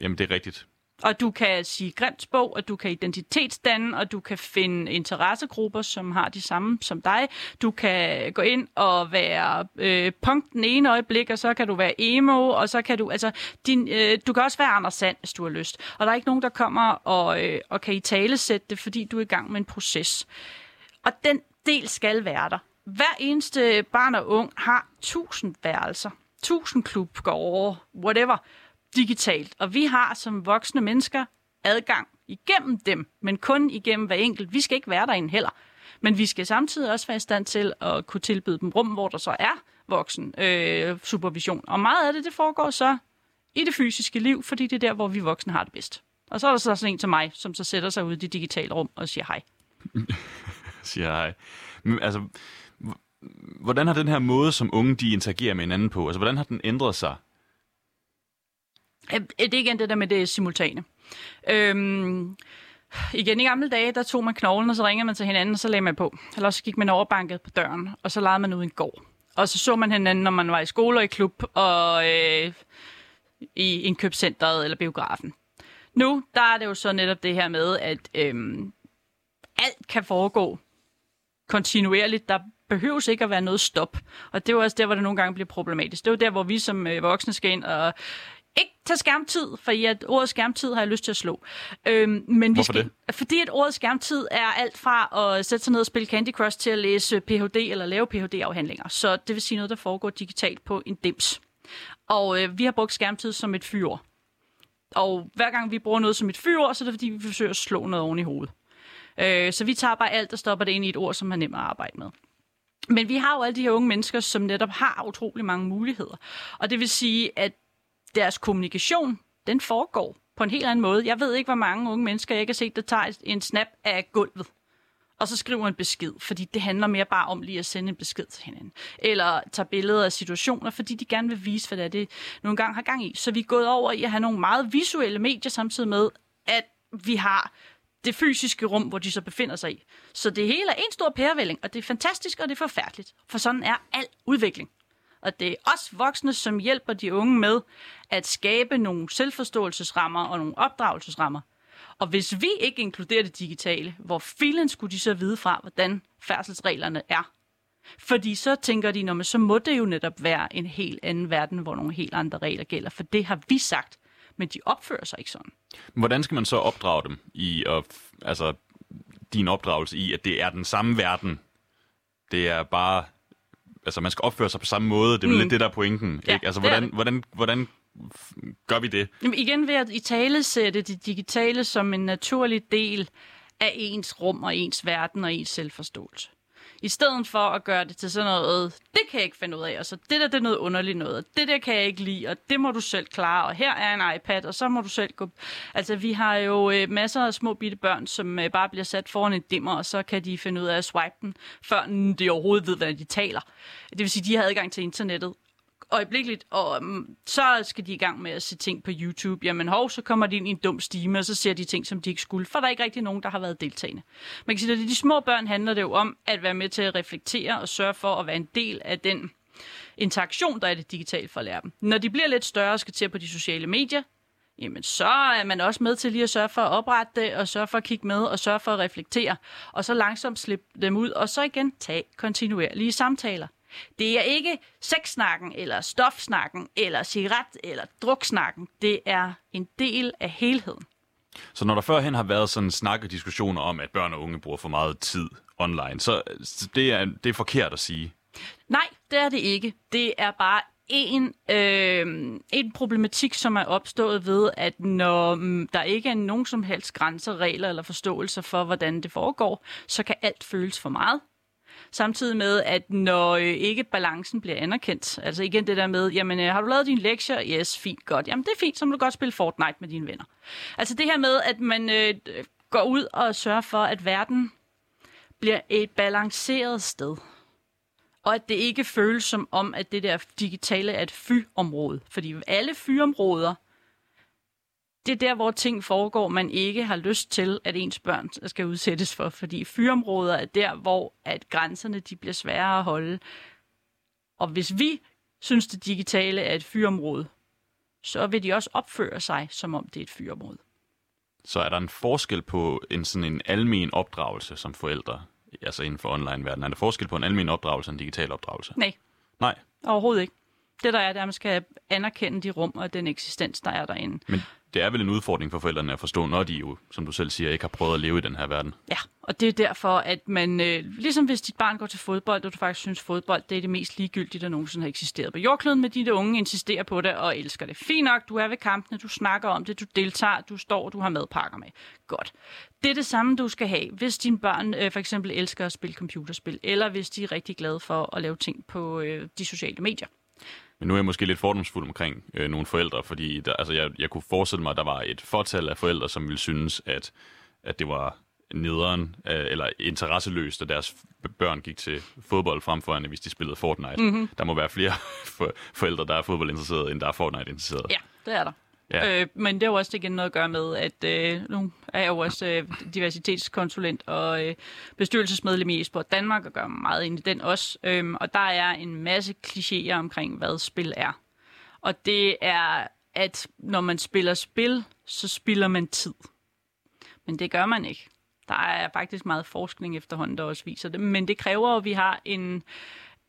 jamen det er rigtigt. Og du kan sige grimt sprog, og du kan identitetsdanne, og du kan finde interessegrupper, som har de samme som dig. Du kan gå ind og være øh, punk den ene øjeblik, og så kan du være emo, og så kan du, altså, din, øh, du kan også være Anders Sand, hvis du har lyst. Og der er ikke nogen, der kommer og, øh, og kan i tale sætte det, fordi du er i gang med en proces. Og den del skal være der. Hver eneste barn og ung har tusind værelser, tusind klubgårde, whatever digitalt. Og vi har som voksne mennesker adgang igennem dem, men kun igennem hver enkelt. Vi skal ikke være derinde heller. Men vi skal samtidig også være i stand til at kunne tilbyde dem rum, hvor der så er voksen øh, supervision. Og meget af det, det foregår så i det fysiske liv, fordi det er der, hvor vi voksne har det bedst. Og så er der så sådan en til mig, som så sætter sig ud i det digitale rum og siger hej. siger hej. Men, altså, hvordan har den her måde, som unge de interagerer med hinanden på, altså hvordan har den ændret sig Øhm, det er igen det der med det simultane. Øhm, igen i gamle dage, der tog man knoglen, og så ringede man til hinanden, og så lagde man på. Eller så gik man over banket på døren, og så legede man ud i en gård. Og så så man hinanden, når man var i skole og i klub, og øh, i indkøbscenteret eller biografen. Nu, der er det jo så netop det her med, at øh, alt kan foregå kontinuerligt. Der behøves ikke at være noget stop. Og det er jo også der, hvor det nogle gange bliver problematisk. Det er jo der, hvor vi som øh, voksne skal ind og ikke tage skærmtid, for at ordet skærmtid har jeg lyst til at slå. Øhm, men vi skal, det? Fordi at ordet skærmtid er alt fra at sætte sig ned og spille Candy Crush til at læse Ph.D. eller lave Ph.D.-afhandlinger. Så det vil sige noget, der foregår digitalt på en dims. Og øh, vi har brugt skærmtid som et fyr. Og hver gang vi bruger noget som et fyr, så er det fordi, vi forsøger at slå noget oven i hovedet. Øh, så vi tager bare alt og stopper det ind i et ord, som er nemt at arbejde med. Men vi har jo alle de her unge mennesker, som netop har utrolig mange muligheder. Og det vil sige, at deres kommunikation, den foregår på en helt anden måde. Jeg ved ikke, hvor mange unge mennesker, jeg kan se, der tager en snap af gulvet, og så skriver en besked, fordi det handler mere bare om lige at sende en besked til hinanden. Eller tager billeder af situationer, fordi de gerne vil vise, hvad det er, det nogle gange har gang i. Så vi er gået over i at have nogle meget visuelle medier, samtidig med, at vi har det fysiske rum, hvor de så befinder sig i. Så det hele er en stor pærevælling, og det er fantastisk, og det er forfærdeligt. For sådan er al udvikling. Og det er os voksne, som hjælper de unge med at skabe nogle selvforståelsesrammer og nogle opdragelsesrammer. Og hvis vi ikke inkluderer det digitale, hvor filen skulle de så vide fra, hvordan færdselsreglerne er? Fordi så tænker de, når så må det jo netop være en helt anden verden, hvor nogle helt andre regler gælder. For det har vi sagt, men de opfører sig ikke sådan. Hvordan skal man så opdrage dem i, at, altså din opdragelse i, at det er den samme verden? Det er bare altså man skal opføre sig på samme måde. Det er mm. lidt det, der er pointen. Ja, ikke? Altså, hvordan, hvordan, hvordan gør vi det? Jamen, igen ved at i tale sætte det digitale som en naturlig del af ens rum og ens verden og ens selvforståelse. I stedet for at gøre det til sådan noget, det kan jeg ikke finde ud af, og så det der det er noget underligt noget, og det der kan jeg ikke lide, og det må du selv klare, og her er en iPad, og så må du selv gå... Altså, vi har jo øh, masser af små bitte børn, som øh, bare bliver sat foran en dimmer, og så kan de finde ud af at swipe den, før de overhovedet ved, hvad de taler. Det vil sige, de har adgang til internettet, øjeblikkeligt, og um, så skal de i gang med at se ting på YouTube. Jamen hov, så kommer de ind i en dum stime, og så ser de ting, som de ikke skulle, for der er ikke rigtig nogen, der har været deltagende. Man kan sige, at de små børn handler det jo om at være med til at reflektere og sørge for at være en del af den interaktion, der er det digitale for at lære dem. Når de bliver lidt større og skal til på de sociale medier, jamen så er man også med til lige at sørge for at oprette det, og sørge for at kigge med, og sørge for at reflektere, og så langsomt slippe dem ud, og så igen tage kontinuerlige samtaler. Det er ikke sexsnakken, eller stofsnakken, eller cigaret, eller druksnakken. Det er en del af helheden. Så når der førhen har været sådan snakke diskussioner om, at børn og unge bruger for meget tid online, så det er, det er forkert at sige? Nej, det er det ikke. Det er bare en, øh, en problematik, som er opstået ved, at når mm, der ikke er nogen som helst grænser, regler eller forståelser for, hvordan det foregår, så kan alt føles for meget. Samtidig med, at når øh, ikke balancen bliver anerkendt, altså igen det der med, jamen øh, har du lavet dine lektier? Yes, fint, godt. Jamen det er fint, så må du godt spille Fortnite med dine venner. Altså det her med, at man øh, går ud og sørger for, at verden bliver et balanceret sted. Og at det ikke føles som om, at det der digitale er et fy-område. Fordi alle fy-områder, det er der, hvor ting foregår, man ikke har lyst til, at ens børn skal udsættes for. Fordi fyrområder er der, hvor at grænserne de bliver sværere at holde. Og hvis vi synes, det digitale er et fyrområde, så vil de også opføre sig, som om det er et fyrområde. Så er der en forskel på en sådan en almen opdragelse som forældre, altså inden for online-verdenen? Er der forskel på en almen opdragelse og en digital opdragelse? Nej. Nej. Overhovedet ikke. Det der er, det er, at man skal anerkende de rum og den eksistens, der er derinde. Men det er vel en udfordring for forældrene at forstå, når de jo, som du selv siger, ikke har prøvet at leve i den her verden. Ja, og det er derfor, at man, øh, ligesom hvis dit barn går til fodbold, og du faktisk synes, fodbold det er det mest ligegyldige, der nogensinde har eksisteret på jordkloden, med dine unge insisterer på det og elsker det. Fint nok, du er ved kampene, du snakker om det, du deltager, du står, du har madpakker med. Godt. Det er det samme, du skal have, hvis dine børn øh, for eksempel elsker at spille computerspil, eller hvis de er rigtig glade for at lave ting på øh, de sociale medier. Men nu er jeg måske lidt fordomsfuld omkring øh, nogle forældre, fordi der, altså, jeg, jeg kunne forestille mig, at der var et fortal af forældre, som ville synes, at, at det var nederen øh, eller interesseløst, at deres børn gik til fodbold frem for, hvis de spillede Fortnite. Mm-hmm. Der må være flere for, forældre, der er fodboldinteresserede, end der er Fortnite-interesserede. Ja, det er der. Ja. Øh, men det har jo også igen noget at gøre med, at øh, nu er jeg jo også øh, diversitetskonsulent og øh, bestyrelsesmedlem i Esport Danmark og gør meget ind i den også. Øh, og der er en masse klichéer omkring, hvad spil er. Og det er, at når man spiller spil, så spiller man tid. Men det gør man ikke. Der er faktisk meget forskning efterhånden, der også viser det. Men det kræver, at vi har en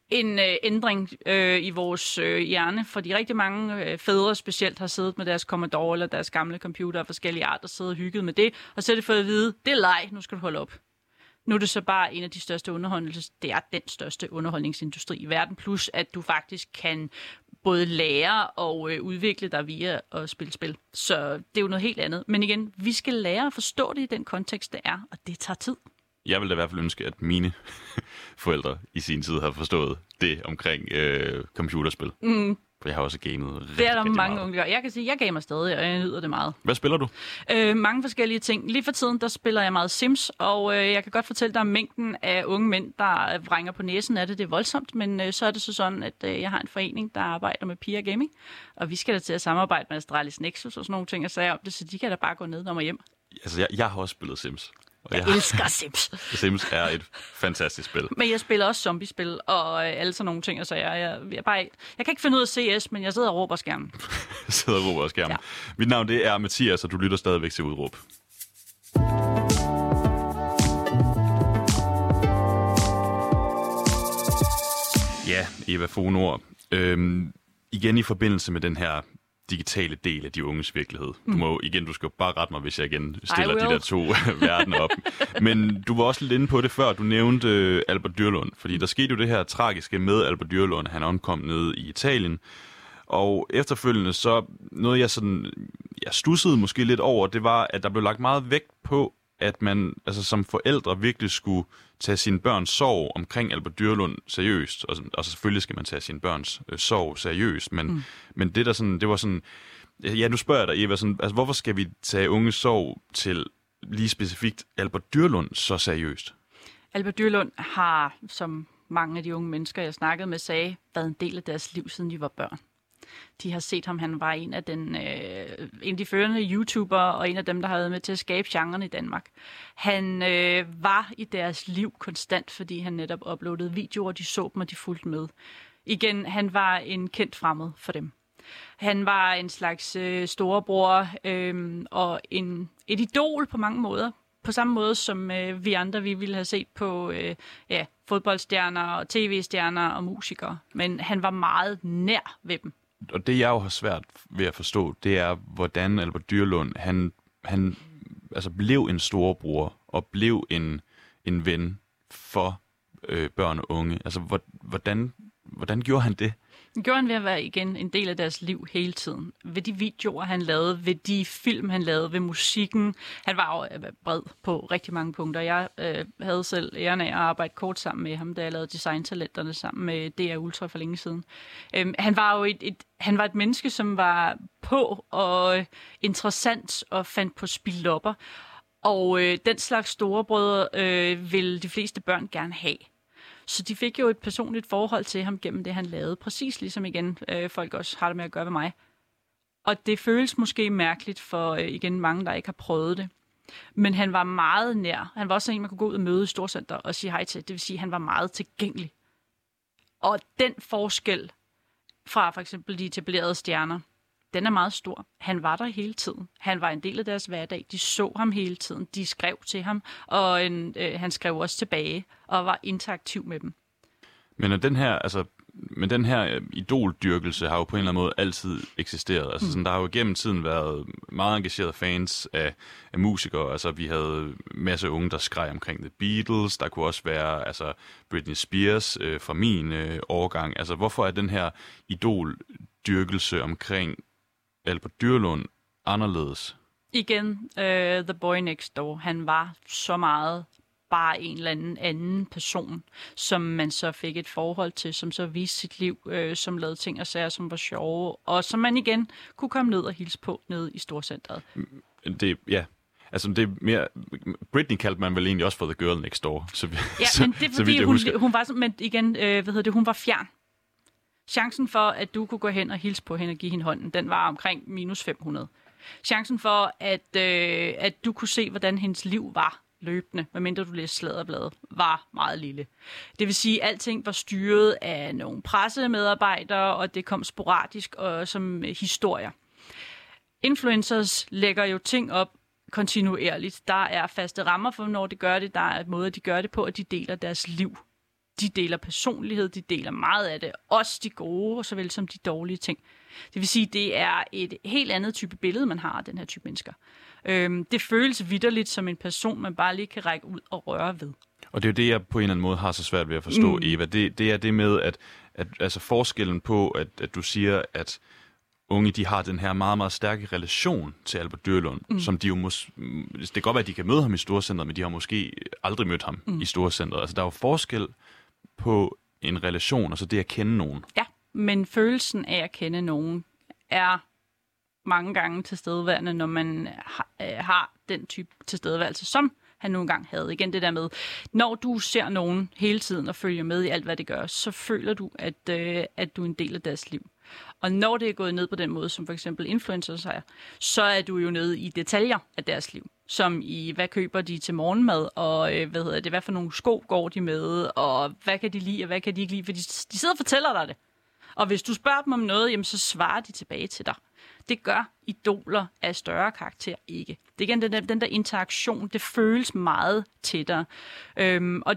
en øh, ændring øh, i vores øh, hjerne, fordi rigtig mange øh, fædre specielt har siddet med deres Commodore eller deres gamle computer af forskellige arter, og siddet og hygget med det, og så er det fået at vide, det er leg, nu skal du holde op. Nu er det så bare en af de største underholdnings... Det er den største underholdningsindustri i verden, plus at du faktisk kan både lære og øh, udvikle dig via at spille spil. Så det er jo noget helt andet. Men igen, vi skal lære at forstå det i den kontekst, det er, og det tager tid jeg ville da i hvert fald ønske, at mine forældre i sin tid har forstået det omkring øh, computerspil. Mm. For jeg har også gamet rigtig, Det er der rigtig mange meget. unge, der. Jeg kan sige, at jeg gamer stadig, og jeg nyder det meget. Hvad spiller du? Øh, mange forskellige ting. Lige for tiden, der spiller jeg meget Sims, og øh, jeg kan godt fortælle dig, at mængden af unge mænd, der vrænger på næsen af det, det er voldsomt, men øh, så er det så sådan, at øh, jeg har en forening, der arbejder med Pia Gaming, og vi skal da til at samarbejde med Astralis Nexus og sådan nogle ting, og sagde om det, så de kan da bare gå ned og hjem. Altså, jeg, jeg har også spillet Sims. Og jeg, jeg elsker Sims. Sims er et fantastisk spil. Men jeg spiller også zombiespil og alle sådan nogle ting, så jeg, jeg, jeg, bare, jeg kan ikke finde ud af CS, men jeg sidder og råber skærmen. sidder og råber skærmen. Ja. Mit navn det er Mathias, og du lytter stadigvæk til Udråb. Ja, Eva Fonor. Øhm, igen i forbindelse med den her digitale del af de unges virkelighed. Du må igen, du skal bare rette mig, hvis jeg igen stiller de der to verdener op. Men du var også lidt inde på det før. Du nævnte uh, Albert Dyrlund, fordi der skete jo det her tragiske med Albert Dyrlund. Han omkom nede i Italien. Og efterfølgende så, noget jeg sådan, jeg stussede måske lidt over, det var, at der blev lagt meget vægt på, at man altså som forældre virkelig skulle tage sine børns sorg omkring Albert Dyrlund seriøst, og, og selvfølgelig skal man tage sine børns øh, sorg seriøst, men, mm. men det der sådan, det var sådan, ja nu spørger jeg dig Eva, sådan, altså hvorfor skal vi tage unge sorg til lige specifikt Albert Dyrlund så seriøst? Albert Dyrlund har, som mange af de unge mennesker, jeg snakkede med, sagde, været en del af deres liv, siden de var børn. De har set ham, han var en af, den, øh, en af de førende YouTuber, og en af dem, der har været med til at skabe genren i Danmark. Han øh, var i deres liv konstant, fordi han netop uploadede videoer, de så dem, og de fulgte med. Igen, han var en kendt fremmed for dem. Han var en slags øh, storebror øh, og en, et idol på mange måder. På samme måde som øh, vi andre, vi ville have set på øh, ja, fodboldstjerner og tv-stjerner og musikere. Men han var meget nær ved dem og det jeg jo har svært ved at forstå, det er, hvordan Albert Dyrlund, han, han altså blev en storebror og blev en, en ven for øh, børn og unge. Altså, hvordan, hvordan gjorde han det? Gjorde han ved at være igen en del af deres liv hele tiden. Ved de videoer, han lavede, ved de film, han lavede, ved musikken. Han var jo øh, bred på rigtig mange punkter. Jeg øh, havde selv æren af at arbejde kort sammen med ham, da jeg lavede designtalenterne sammen med DR Ultra for længe siden. Øhm, han var jo et, et, han var et menneske, som var på og øh, interessant og fandt på spillopper. Og øh, den slags storebrødre øh, vil de fleste børn gerne have. Så de fik jo et personligt forhold til ham gennem det, han lavede. Præcis ligesom igen, øh, folk også har det med at gøre ved mig. Og det føles måske mærkeligt for øh, igen mange, der ikke har prøvet det. Men han var meget nær. Han var også en, man kunne gå ud og møde i Storcenter og sige hej til. Det vil sige, at han var meget tilgængelig. Og den forskel fra for eksempel de etablerede stjerner, den er meget stor. Han var der hele tiden. Han var en del af deres hverdag. De så ham hele tiden. De skrev til ham, og en, øh, han skrev også tilbage og var interaktiv med dem. Men er den her, altså, men den her øh, idoldyrkelse har jo på en eller anden måde altid eksisteret. Altså, sådan, der har jo gennem tiden været meget engagerede fans af, af musikere. Altså, vi havde masse unge, der skreg omkring The Beatles. Der kunne også være altså, Britney Spears øh, fra min øh, årgang. Altså, hvorfor er den her idoldyrkelse omkring Albert Dyrlund anderledes? Igen, uh, The Boy Next Door. Han var så meget bare en eller anden anden person, som man så fik et forhold til, som så viste sit liv, øh, som lavede ting og sager, som var sjove, og som man igen kunne komme ned og hilse på ned i Storcenteret. Det, ja, Altså, det er mere... Britney kaldte man vel egentlig også for The Girl Next Door. Så, ja, så, men det er fordi, hun, hun var, men igen, øh, hvad hedder det, hun var fjern. Chancen for, at du kunne gå hen og hilse på hende og give hende hånden, den var omkring minus 500. Chancen for, at, øh, at du kunne se, hvordan hendes liv var løbende, medmindre du læste sladderbladet, var meget lille. Det vil sige, at alting var styret af nogle pressemedarbejdere, og det kom sporadisk og som øh, historier. Influencers lægger jo ting op kontinuerligt. Der er faste rammer for, når de gør det. Der er måder, måde, de gør det på, at de deler deres liv de deler personlighed, de deler meget af det, også de gode, såvel som de dårlige ting. Det vil sige, det er et helt andet type billede, man har af den her type mennesker. Øhm, det føles vidderligt som en person, man bare lige kan række ud og røre ved. Og det er jo det, jeg på en eller anden måde har så svært ved at forstå, mm. Eva. Det, det er det med, at, at altså forskellen på, at, at du siger, at unge de har den her meget, meget stærke relation til Albert Dyrlund, mm. som de jo mås- det kan godt være, at de kan møde ham i Storcenteret, men de har måske aldrig mødt ham mm. i Storcenteret. Altså, der er jo forskel på en relation, altså det at kende nogen. Ja, men følelsen af at kende nogen er mange gange tilstedeværende, når man har, øh, har den type tilstedeværelse, som han nogle gange havde. Igen det der med, når du ser nogen hele tiden og følger med i alt, hvad det gør, så føler du, at, øh, at du er en del af deres liv. Og når det er gået ned på den måde, som for eksempel influencers er, så er du jo nede i detaljer af deres liv. Som i, hvad køber de til morgenmad, og øh, hvad hedder det, hvad for nogle sko går de med, og hvad kan de lide, og hvad kan de ikke lide, for de, de sidder og fortæller dig det. Og hvis du spørger dem om noget, jamen, så svarer de tilbage til dig. Det gør idoler af større karakter ikke. Det er igen den der, den der interaktion, det føles meget tættere. Øhm, og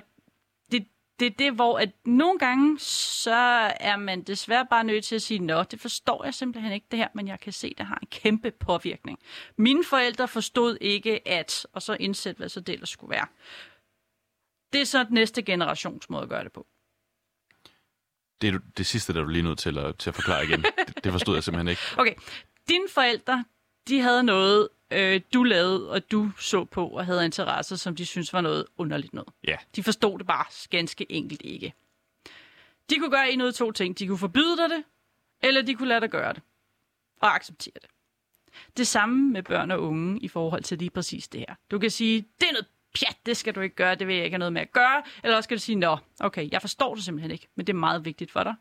det er det, hvor at nogle gange, så er man desværre bare nødt til at sige, nå, det forstår jeg simpelthen ikke det her, men jeg kan se, det har en kæmpe påvirkning. Mine forældre forstod ikke at, og så indsæt, hvad så det ellers skulle være. Det er så næste generations måde at gøre det på. Det er det sidste, der er du lige nødt til at, til at forklare igen. det, det forstod jeg simpelthen ikke. Okay. Dine forældre, de havde noget, øh, du lavede, og du så på og havde interesser, som de synes var noget underligt noget. Ja. De forstod det bare ganske enkelt ikke. De kunne gøre en ud af to ting. De kunne forbyde dig det, eller de kunne lade dig gøre det. Og acceptere det. Det samme med børn og unge i forhold til lige præcis det her. Du kan sige, det er noget pjat, det skal du ikke gøre, det vil jeg ikke have noget med at gøre. Eller også skal du sige, nå, okay, jeg forstår det simpelthen ikke, men det er meget vigtigt for dig.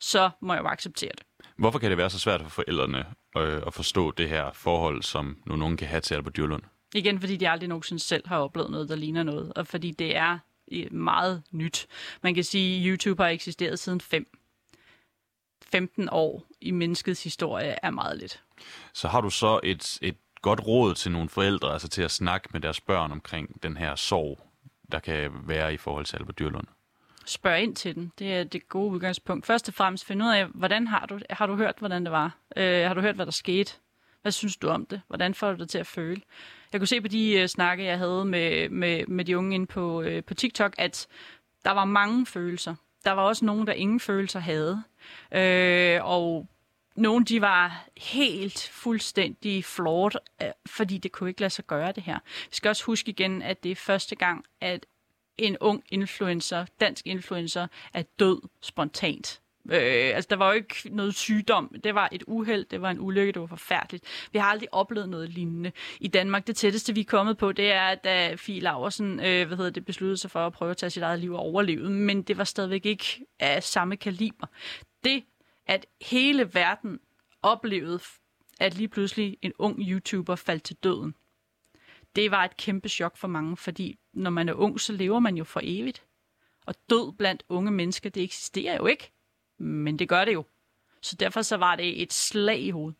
Så må jeg jo acceptere det. Hvorfor kan det være så svært for forældrene øh, at forstå det her forhold, som nu nogen kan have til Albert Dyrlund? Igen, fordi de aldrig nogensinde selv har oplevet noget, der ligner noget, og fordi det er meget nyt. Man kan sige, at YouTube har eksisteret siden 5. 15 år i menneskets historie er meget lidt. Så har du så et, et godt råd til nogle forældre, altså til at snakke med deres børn omkring den her sorg, der kan være i forhold til Albert Dyrlund? Spørge ind til den. Det er det gode udgangspunkt. Først og fremmest finde ud af, hvordan har du, har du hørt, hvordan det var? Øh, har du hørt, hvad der skete? Hvad synes du om det? Hvordan får du det til at føle? Jeg kunne se på de øh, snakke, jeg havde med, med, med de unge inde på, øh, på TikTok, at der var mange følelser. der var også nogen, der ingen følelser havde. Øh, og nogle, de var helt fuldstændig flawed, øh, fordi det kunne ikke lade sig gøre det her. Vi skal også huske igen, at det er første gang, at en ung influencer, dansk influencer, er død spontant. Øh, altså, der var jo ikke noget sygdom. Det var et uheld, det var en ulykke, det var forfærdeligt. Vi har aldrig oplevet noget lignende. I Danmark, det tætteste, vi er kommet på, det er, da Fie Laversen øh, hvad hedder det, besluttede sig for at prøve at tage sit eget liv og overleve. Men det var stadigvæk ikke af samme kaliber. Det, at hele verden oplevede, at lige pludselig en ung YouTuber faldt til døden, det var et kæmpe chok for mange, fordi når man er ung, så lever man jo for evigt. Og død blandt unge mennesker, det eksisterer jo ikke. Men det gør det jo. Så derfor så var det et slag i hovedet.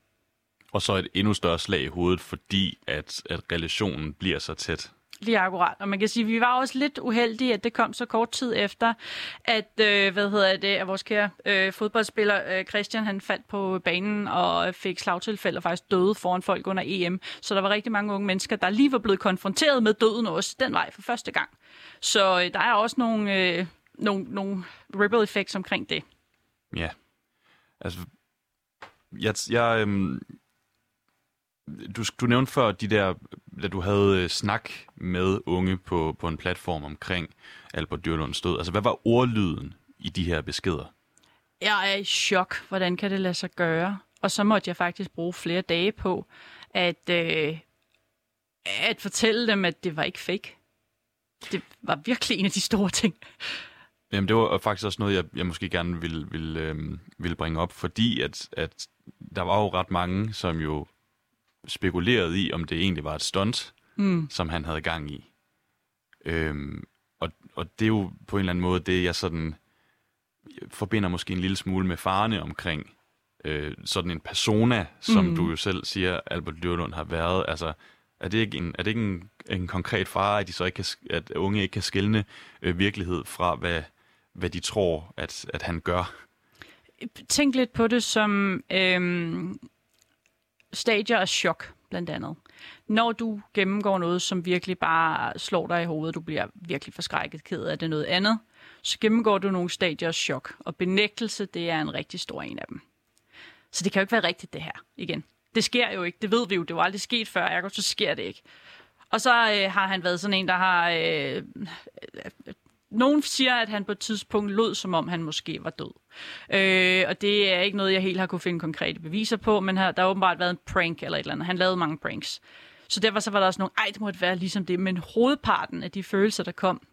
Og så et endnu større slag i hovedet, fordi at, at relationen bliver så tæt. Lige akkurat. Og man kan sige, at vi var også lidt uheldige, at det kom så kort tid efter, at, øh, hvad hedder det, at vores kære øh, fodboldspiller øh, Christian, han faldt på banen og fik slagtilfælde og faktisk døde foran folk under EM. Så der var rigtig mange unge mennesker, der lige var blevet konfronteret med døden også den vej for første gang. Så øh, der er også nogle, øh, nogle, nogle ripple effects omkring det. Ja. Altså, jeg, jeg, øhm, du, du nævnte før de der, da du havde øh, snak med unge på, på en platform omkring Albert Dyrlunds død. Altså, hvad var ordlyden i de her beskeder? Jeg er i chok. Hvordan kan det lade sig gøre? Og så måtte jeg faktisk bruge flere dage på at, øh, at fortælle dem, at det var ikke fake. Det var virkelig en af de store ting. Jamen, det var faktisk også noget, jeg, jeg måske gerne ville, ville, øhm, ville bringe op, fordi at, at der var jo ret mange, som jo spekulerede i, om det egentlig var et stunt, mm. som han havde gang i. Øhm, og, og det er jo på en eller anden måde det, jeg sådan forbinder måske en lille smule med farne omkring øh, sådan en persona, som mm. du jo selv siger, Albert Dyrlund har været. Altså, er det ikke en, er det ikke en, en konkret fare, at, de så ikke kan, at unge ikke kan skille øh, virkelighed fra, hvad, hvad de tror, at, at han gør? Tænk lidt på det som øhm, stadier af chok, blandt andet. Når du gennemgår noget, som virkelig bare slår dig i hovedet, du bliver virkelig forskrækket, ked af det noget andet, så gennemgår du nogle stadier af chok, og benægtelse, det er en rigtig stor en af dem. Så det kan jo ikke være rigtigt, det her, igen. Det sker jo ikke, det ved vi jo, det var aldrig sket før, ergo så sker det ikke. Og så øh, har han været sådan en, der har øh, nogen siger, at han på et tidspunkt lød, som om han måske var død. Øh, og det er ikke noget, jeg helt har kunne finde konkrete beviser på, men her, der har åbenbart været en prank eller et eller andet. Han lavede mange pranks. Så derfor så var der også nogle, ej, det måtte være ligesom det. Men hovedparten af de følelser, der kom,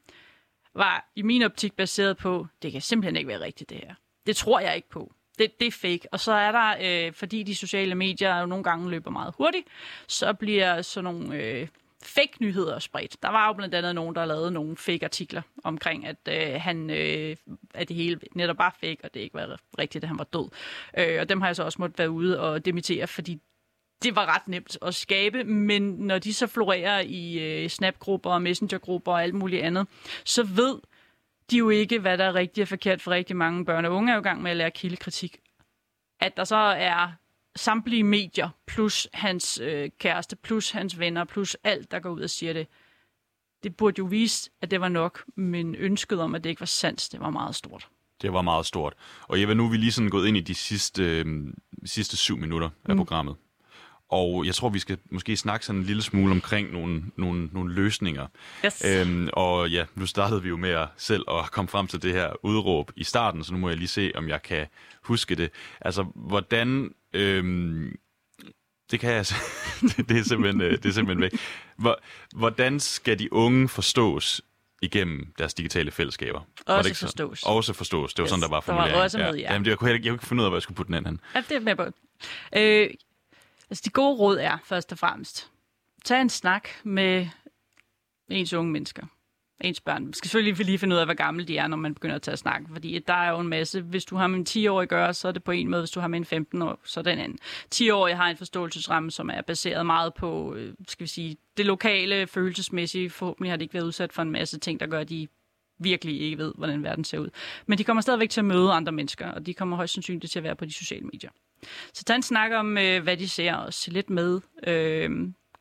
var i min optik baseret på, det kan simpelthen ikke være rigtigt, det her. Det tror jeg ikke på. Det, det er fake. Og så er der, øh, fordi de sociale medier jo nogle gange løber meget hurtigt, så bliver sådan nogle øh, fake nyheder spredt. Der var jo blandt andet nogen, der lavede nogle fake artikler omkring, at, øh, han, øh, at det hele netop bare fake, og det ikke var rigtigt, at han var død. Øh, og dem har jeg så også måttet være ude og demitere, fordi det var ret nemt at skabe, men når de så florerer i øh, snapgrupper og messengergrupper og alt muligt andet, så ved de jo ikke, hvad der er rigtigt og forkert for rigtig mange børn og unge er jo i gang med at lære kildekritik. At der så er samtlige medier, plus hans øh, kæreste, plus hans venner, plus alt, der går ud og siger det. Det burde jo vise, at det var nok, men ønsket om, at det ikke var sandt, det var meget stort. Det var meget stort. Og Eva, nu er vi lige sådan gået ind i de sidste, øh, sidste syv minutter af mm. programmet. Og jeg tror, vi skal måske snakke sådan en lille smule omkring nogle, nogle, nogle løsninger. Yes. Øhm, og ja, nu startede vi jo med at selv at komme frem til det her udråb i starten, så nu må jeg lige se, om jeg kan huske det. Altså, hvordan... Øhm, det kan jeg det er simpelthen, øh, det er simpelthen væk. Hvordan skal de unge forstås igennem deres digitale fællesskaber? Også var det ikke forstås. Så? Også forstås. Det var yes, sådan, der var formuleringen. Der var også med, ja. ja. Jamen, det, jeg, kunne, jeg, jeg kunne ikke finde ud af, hvor jeg skulle putte den anden. Ja, det er med på. Øh, Altså, de gode råd er først og fremmest, tag en snak med ens unge mennesker. Ens børn. Man skal selvfølgelig lige finde ud af, hvor gamle de er, når man begynder at tage snak. Fordi der er jo en masse. Hvis du har med en 10-årig gøre, så er det på en måde. Hvis du har med en 15 år, så er det en anden. 10-årig har en forståelsesramme, som er baseret meget på, øh, skal vi sige, det lokale, følelsesmæssige. Forhåbentlig har de ikke været udsat for en masse ting, der gør, at de virkelig ikke ved, hvordan verden ser ud. Men de kommer stadigvæk til at møde andre mennesker, og de kommer højst sandsynligt til at være på de sociale medier. Så tag en snak om, øh, hvad de ser, og se lidt med. Øh,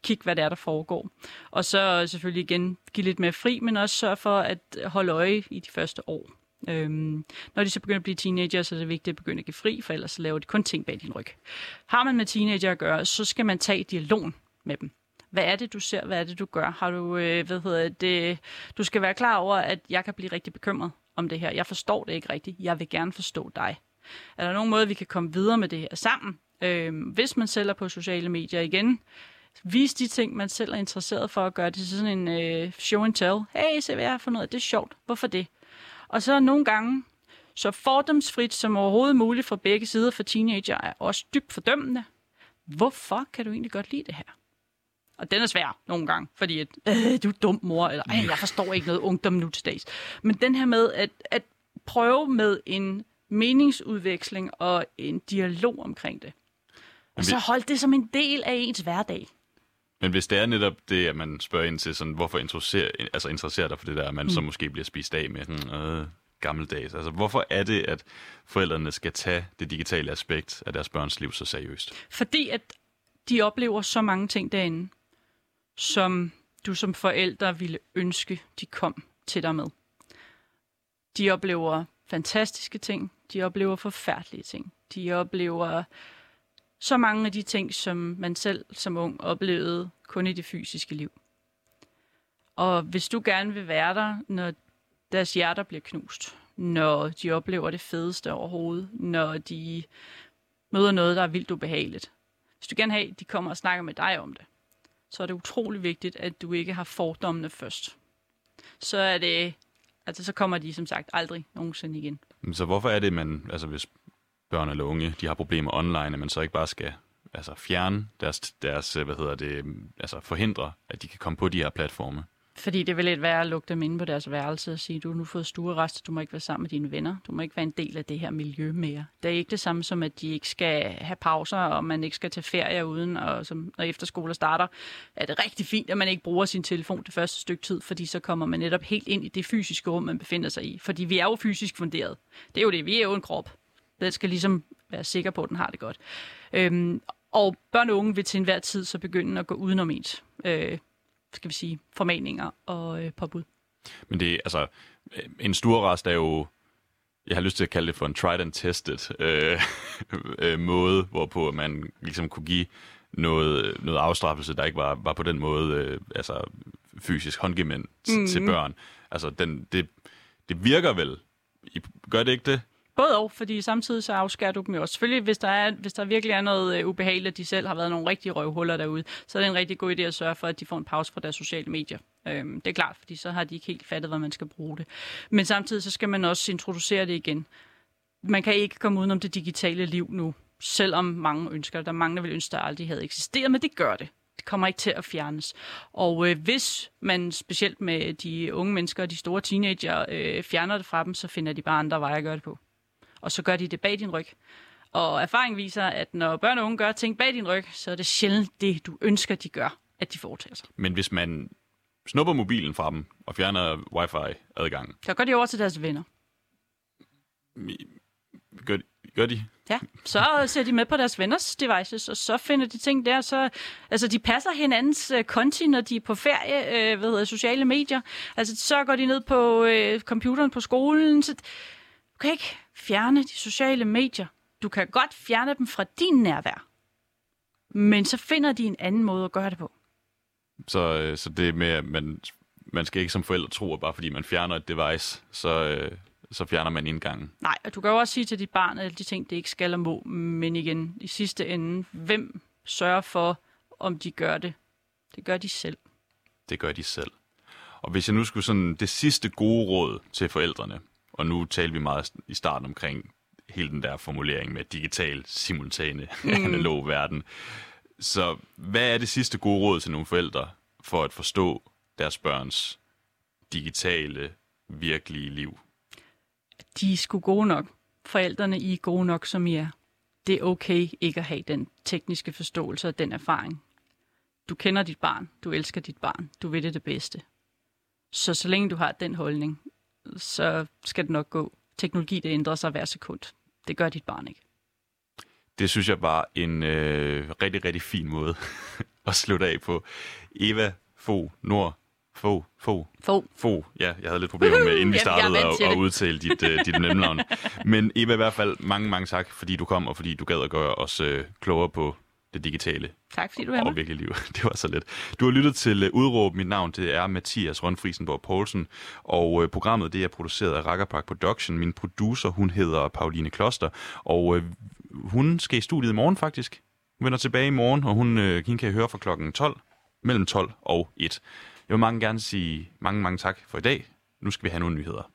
kig, hvad det er, der foregår. Og så selvfølgelig igen give lidt mere fri, men også sørge for at holde øje i de første år. Øhm, når de så begynder at blive teenager, så er det vigtigt at begynde at give fri, for ellers så laver de kun ting bag din ryg. Har man med teenager at gøre, så skal man tage dialogen med dem. Hvad er det, du ser? Hvad er det, du gør? Har du, øh, hvad hedder det, du skal være klar over, at jeg kan blive rigtig bekymret om det her. Jeg forstår det ikke rigtigt. Jeg vil gerne forstå dig. Er der nogen måde, vi kan komme videre med det her sammen? Øh, hvis man sælger på sociale medier igen, vis de ting, man selv er interesseret for at gøre det til sådan en øh, show and tell. Hey, se hvad jeg har fundet ud af. Det er sjovt. Hvorfor det? Og så nogle gange, så fordomsfrit som overhovedet muligt fra begge sider for teenager, er også dybt fordømmende. Hvorfor kan du egentlig godt lide det her? Og den er svær nogle gange, fordi at, øh, du er dum mor, eller jeg forstår ikke noget ungdom nu til dags. Men den her med at, at prøve med en meningsudveksling og en dialog omkring det. Og så hold det som en del af ens hverdag. Men hvis det er netop det, at man spørger ind til, sådan, hvorfor interesserer, altså interesserer dig for det der, at man mm. så måske bliver spist af med sådan, øh, gammeldags. Altså, hvorfor er det, at forældrene skal tage det digitale aspekt af deres børns liv så seriøst? Fordi at de oplever så mange ting derinde, som du som forældre ville ønske, de kom til dig med. De oplever fantastiske ting, de oplever forfærdelige ting, de oplever så mange af de ting, som man selv som ung oplevede kun i det fysiske liv. Og hvis du gerne vil være der, når deres hjerter bliver knust, når de oplever det fedeste overhovedet, når de møder noget, der er vildt ubehageligt. Hvis du gerne vil have, at de kommer og snakker med dig om det, så er det utrolig vigtigt, at du ikke har fordommene først. Så er det, altså så kommer de som sagt aldrig nogensinde igen. Så hvorfor er det, man, altså hvis børn eller unge, de har problemer online, at man så ikke bare skal altså fjerne deres, deres hvad hedder det, altså forhindre, at de kan komme på de her platforme? Fordi det vil lidt være at lukke dem inde på deres værelse og sige, du har nu fået stuerest, du må ikke være sammen med dine venner, du må ikke være en del af det her miljø mere. Det er ikke det samme som, at de ikke skal have pauser, og man ikke skal tage ferie uden, og som, når efterskoler starter, er det rigtig fint, at man ikke bruger sin telefon det første stykke tid, fordi så kommer man netop helt ind i det fysiske rum, man befinder sig i. Fordi vi er jo fysisk funderet. Det er jo det, vi er jo en krop. Den skal ligesom være sikker på, at den har det godt. Øhm, og børn og unge vil til enhver tid så begynde at gå udenom ens. Øh, skal vi sige, formaninger og øh, påbud. Men det er, altså, en stuerrest er jo, jeg har lyst til at kalde det for en tried and tested øh, øh, måde, hvorpå man ligesom kunne give noget, noget afstraffelse, der ikke var, var på den måde øh, altså fysisk håndgemænd mm. til børn. Altså, den, det, det virker vel. Gør det ikke det? Både og, fordi samtidig så afskærer du dem jo også. Selvfølgelig, hvis der, er, hvis der virkelig er noget øh, ubehageligt, at de selv har været nogle rigtige røvhuller derude, så er det en rigtig god idé at sørge for, at de får en pause fra deres sociale medier. Øhm, det er klart, fordi så har de ikke helt fattet, hvad man skal bruge det. Men samtidig så skal man også introducere det igen. Man kan ikke komme udenom det digitale liv nu, selvom mange ønsker. Der er mange, der vil ønske, at aldrig havde eksisteret, men det gør det. Det kommer ikke til at fjernes. Og øh, hvis man specielt med de unge mennesker og de store teenager øh, fjerner det fra dem, så finder de bare andre veje at gøre det på og så gør de det bag din ryg. Og erfaring viser, at når børn og unge gør ting bag din ryg, så er det sjældent det, du ønsker, de gør, at de foretager sig. Men hvis man snupper mobilen fra dem og fjerner wifi-adgangen... Så går de over til deres venner. Gør, gør de? Ja, så ser de med på deres venners devices, og så finder de ting der. Så, altså, de passer hinandens uh, konti, når de er på ferie, hvad hedder sociale medier. Altså, så går de ned på uh, computeren på skolen. Så, du kan ikke fjerne de sociale medier. Du kan godt fjerne dem fra din nærvær. Men så finder de en anden måde at gøre det på. Så, øh, så det med, at man, man skal ikke som forældre tro, at bare fordi man fjerner et device, så, øh, så fjerner man indgangen. Nej, og du kan jo også sige til dit barn, at de ting, det ikke skal og må. Men igen, i sidste ende, hvem sørger for, om de gør det? Det gør de selv. Det gør de selv. Og hvis jeg nu skulle sådan, det sidste gode råd til forældrene, og nu talte vi meget i starten omkring hele den der formulering med digital, simultane, mm. analog verden. Så hvad er det sidste gode råd til nogle forældre for at forstå deres børns digitale, virkelige liv? De er sgu gode nok. Forældrene I er gode nok, som I er. Det er okay ikke at have den tekniske forståelse og den erfaring. Du kender dit barn, du elsker dit barn, du ved det det bedste. Så så længe du har den holdning, så skal det nok gå. Teknologi, det ændrer sig hver sekund. Det gør dit barn ikke. Det synes jeg var en øh, rigtig, rigtig fin måde at slutte af på. Eva Fo Nord Få. Få. Få. Få. Ja, jeg havde lidt problemer med, inden vi startede at, at udtale dit, uh, dit mellemnavn. Men Eva, i hvert fald mange, mange tak, fordi du kom, og fordi du gad at gøre os uh, klogere på det digitale Tak fordi du er og med. virkelig liv. Det var så let. Du har lyttet til uh, Udråb. Mit navn det er Mathias Rønfrisenborg Poulsen, og uh, programmet det er produceret af Rakkerpark Production. Min producer, hun hedder Pauline Kloster, og uh, hun skal i studiet i morgen faktisk. Hun vender tilbage i morgen, og hun, hende kan I høre fra klokken 12, mellem 12 og 1. Jeg vil mange gerne sige mange, mange tak for i dag. Nu skal vi have nogle nyheder.